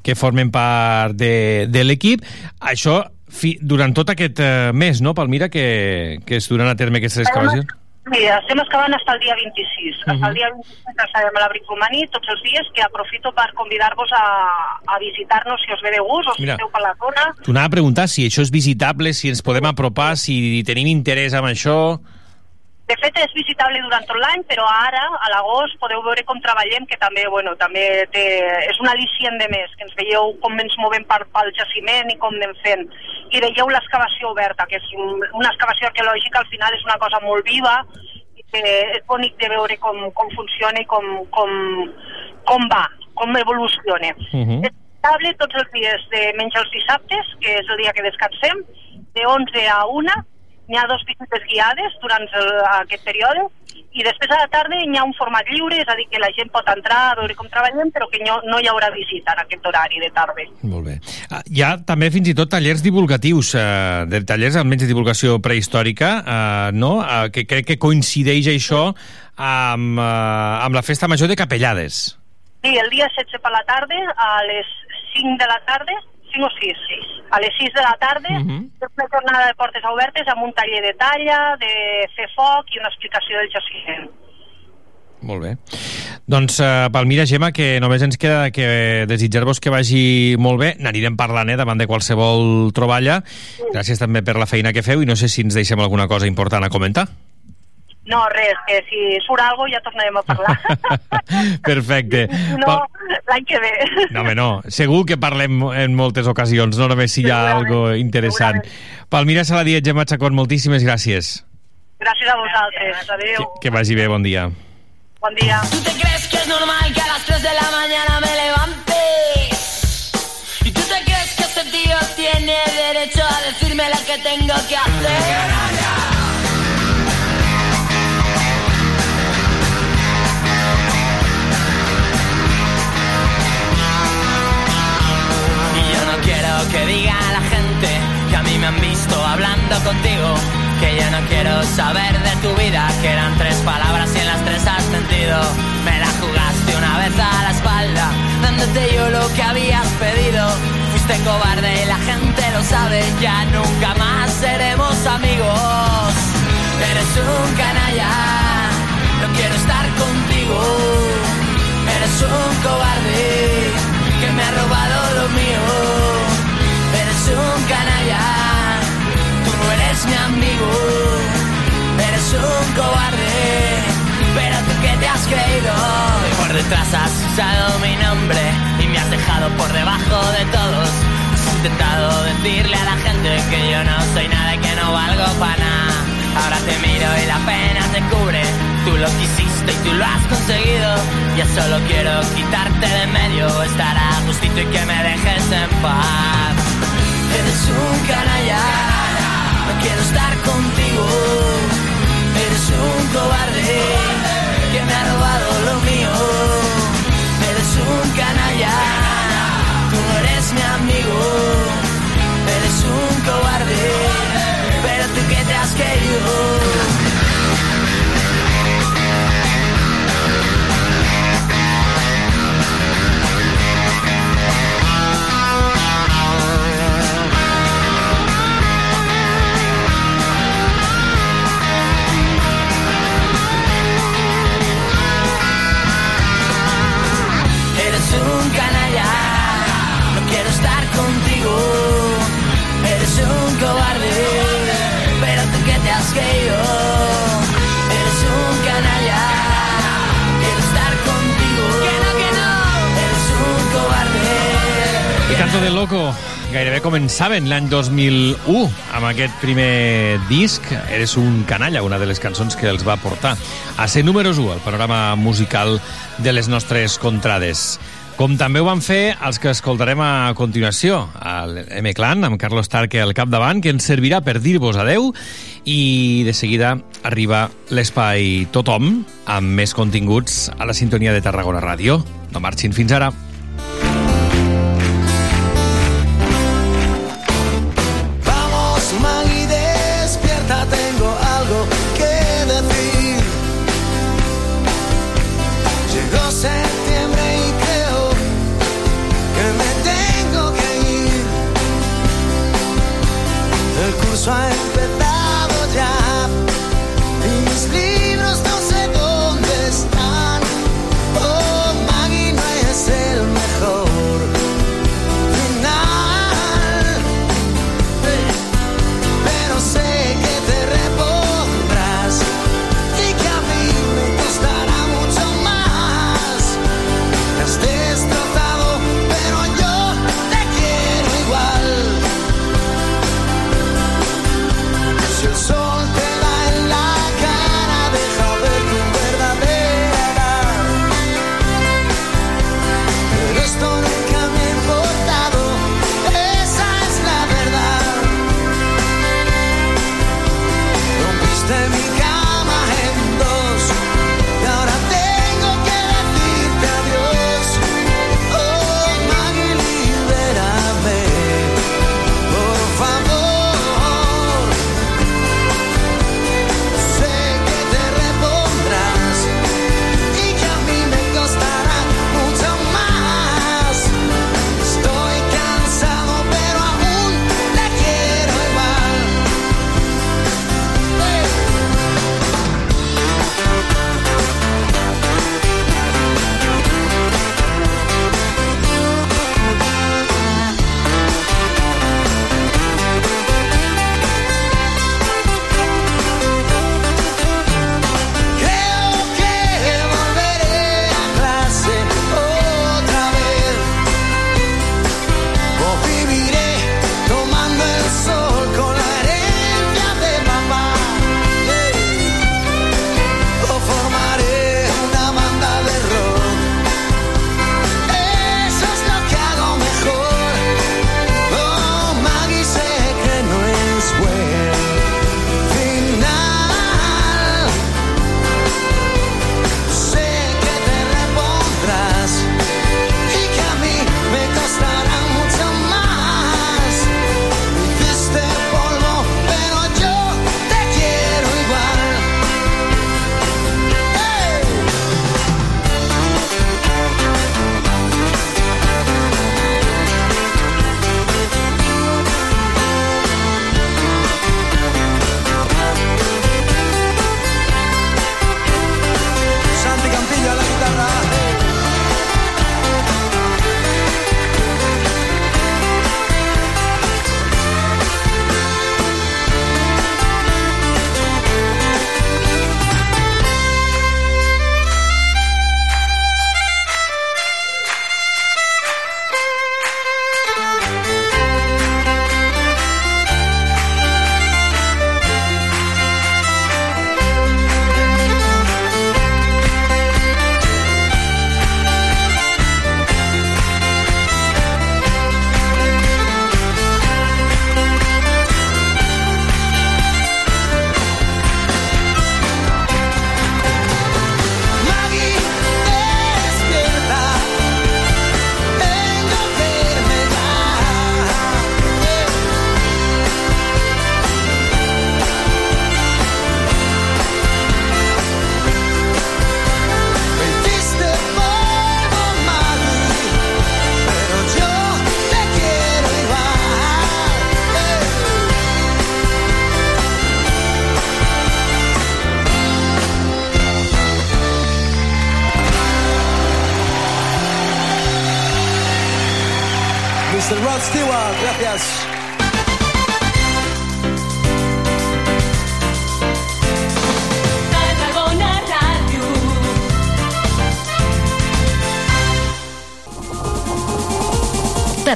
que formen part de, de l'equip. Això fi, durant tot aquest eh, mes, no, Palmira, que, que es duran a terme aquestes excavacions? Mira, estem excavant fins al dia 26. Uh -huh. Fins al dia 26 estarem a l'abric romaní tots els dies, que aprofito per convidar-vos a, a visitar-nos si us ve de gust o si Mira. esteu per la zona. T'ho anava a preguntar si això és visitable, si ens podem apropar, si tenim interès en això... De fet, és visitable durant tot l'any, però ara, a l'agost, podeu veure com treballem, que també, bueno, també té, és un al·licient de més, que ens veieu com ens movem per, pel jaciment i com anem fent. I veieu l'excavació oberta, que és un, una excavació arqueològica, al final és una cosa molt viva, i que és bonic de veure com, com funciona i com, com, com va, com evoluciona. Uh -huh. És visitable tots els dies, de menys els dissabtes, que és el dia que descansem, de 11 a 1, n'hi ha dos visites guiades durant el, aquest període i després a la tarda hi ha un format lliure, és a dir, que la gent pot entrar a veure com treballem, però que no, no hi haurà visita en aquest horari de tarda. Molt bé. Ah, Hi ha també fins i tot tallers divulgatius, eh, de tallers almenys de divulgació prehistòrica, eh, no? Eh, que crec que coincideix això amb, eh, amb la festa major de Capellades. Sí, el dia 16 per la tarda, a les 5 de la tarda, 5 o 6, 6. A les 6 de la tarda, uh -huh. una jornada de portes obertes amb un taller de talla, de fer foc i una explicació del jaciment. Molt bé. Doncs, eh, Palmira, Gemma, que només ens queda que desitjar-vos que vagi molt bé. N'anirem parlant, eh, davant de qualsevol troballa. Gràcies també per la feina que feu i no sé si ens deixem alguna cosa important a comentar. No, res, que si surt alguna ja tornarem a parlar. (laughs) Perfecte. no, Pal- l'any que ve. No, home, no. Segur que parlem en moltes ocasions, no només si hi ha algo interessant. Palmira Saladiet, Gemma Chacón, moltíssimes gràcies. Gràcies a vosaltres. Adéu. Que vagi bé, bon dia. Bon dia. ¿Tú te crees que es normal que a las 3 de la mañana me levante? ¿Y tú te crees que este tío tiene derecho a decirme lo que tengo que hacer? Visto hablando contigo. Que yo no quiero saber de tu vida, que eran tres palabras y en las tres has mentido. Me la jugaste una vez a la espalda, dándote yo lo que habías pedido. Fuiste cobarde y la gente lo sabe, ya nunca más seremos amigos. Eres un canalla, no quiero estar contigo. Eres un cobarde que me ha robado lo mío. Eres un canalla, eres un cobarde, pero tú que te has creído. Y por detrás has usado mi nombre y me has dejado por debajo de todos. Has intentado decirle a la gente que yo no soy nada y que no valgo para nada. Ahora te miro y la pena te cubre. Tú lo quisiste y tú lo has conseguido. Ya solo quiero quitarte de medio, estar a gustito y que me dejes en paz. Eres un canalla, quiero estar contigo. Eres un cobarde que me ha robado començaven l'any 2001 amb aquest primer disc Eres un canalla, una de les cançons que els va portar a ser números 1 al panorama musical de les nostres contrades. Com també ho van fer els que escoltarem a continuació, el M-Clan, amb Carlos Tarque al capdavant, que ens servirà per dir-vos adeu i de seguida arriba l'espai Tothom amb més continguts a la sintonia de Tarragona Ràdio. No marxin fins ara.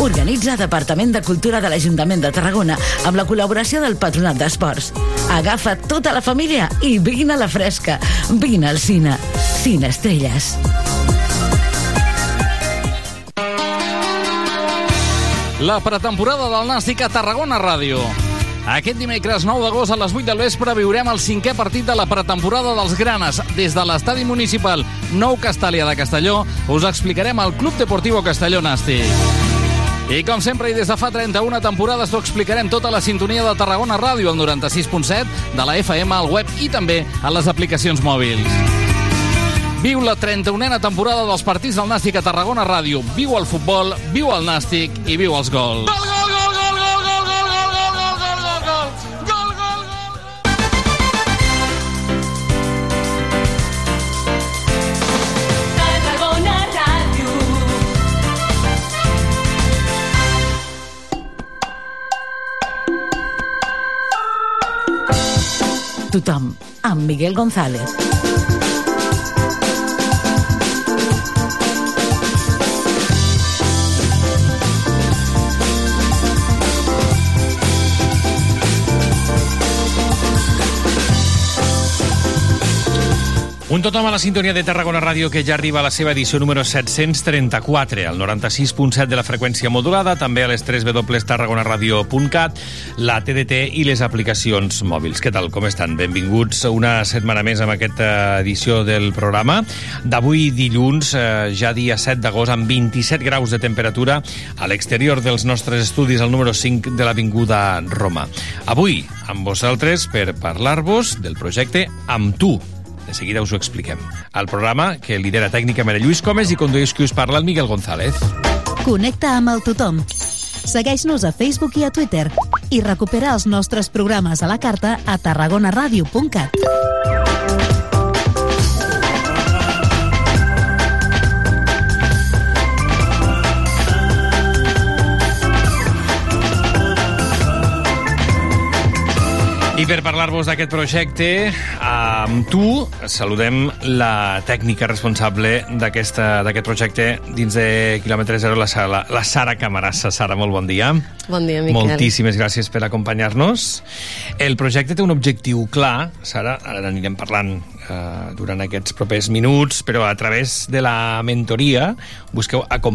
Organitza Departament de Cultura de l'Ajuntament de Tarragona amb la col·laboració del Patronat d'Esports. Agafa tota la família i vine a la fresca. Vine al cine. Cine Estrelles. La pretemporada del Nàstic a Tarragona Ràdio. Aquest dimecres 9 d'agost a les 8 del vespre viurem el cinquè partit de la pretemporada dels Granes. Des de l'estadi municipal Nou Castàlia de Castelló us explicarem el Club Deportivo Castelló Nàstic. I com sempre i des de fa 31 temporades t'ho explicarem tota la sintonia de Tarragona Ràdio al 96.7, de la FM al web i també a les aplicacions mòbils. Viu la 31a temporada dels partits del Nàstic a Tarragona Ràdio. Viu el futbol, viu el Nàstic i viu els gols. Gol, gol, Tothom, amb Miguel González. Un tothom a la sintonia de Tarragona Ràdio que ja arriba a la seva edició número 734, al 96.7 de la freqüència modulada, també a les 3 www.tarragonaradio.cat, la TDT i les aplicacions mòbils. Què tal, com estan? Benvinguts una setmana més amb aquesta edició del programa. D'avui dilluns, eh, ja dia 7 d'agost, amb 27 graus de temperatura a l'exterior dels nostres estudis al número 5 de l'Avinguda Roma. Avui, amb vosaltres, per parlar-vos del projecte Amb tu, de seguida us ho expliquem. El programa que lidera tècnicament el Lluís Comes i condueix qui us parla el Miguel González. Connecta amb el tothom. Segueix-nos a Facebook i a Twitter i recupera els nostres programes a la carta a tarragonaradio.cat. I per parlar-vos d'aquest projecte, amb tu saludem la tècnica responsable d'aquest projecte dins de quilòmetre zero, la, Sara, la Sara Camarassa. Sara, molt bon dia. Bon dia, Miquel. Moltíssimes gràcies per acompanyar-nos. El projecte té un objectiu clar, Sara, ara n'anirem parlant eh, durant aquests propers minuts, però a través de la mentoria busqueu acompanyar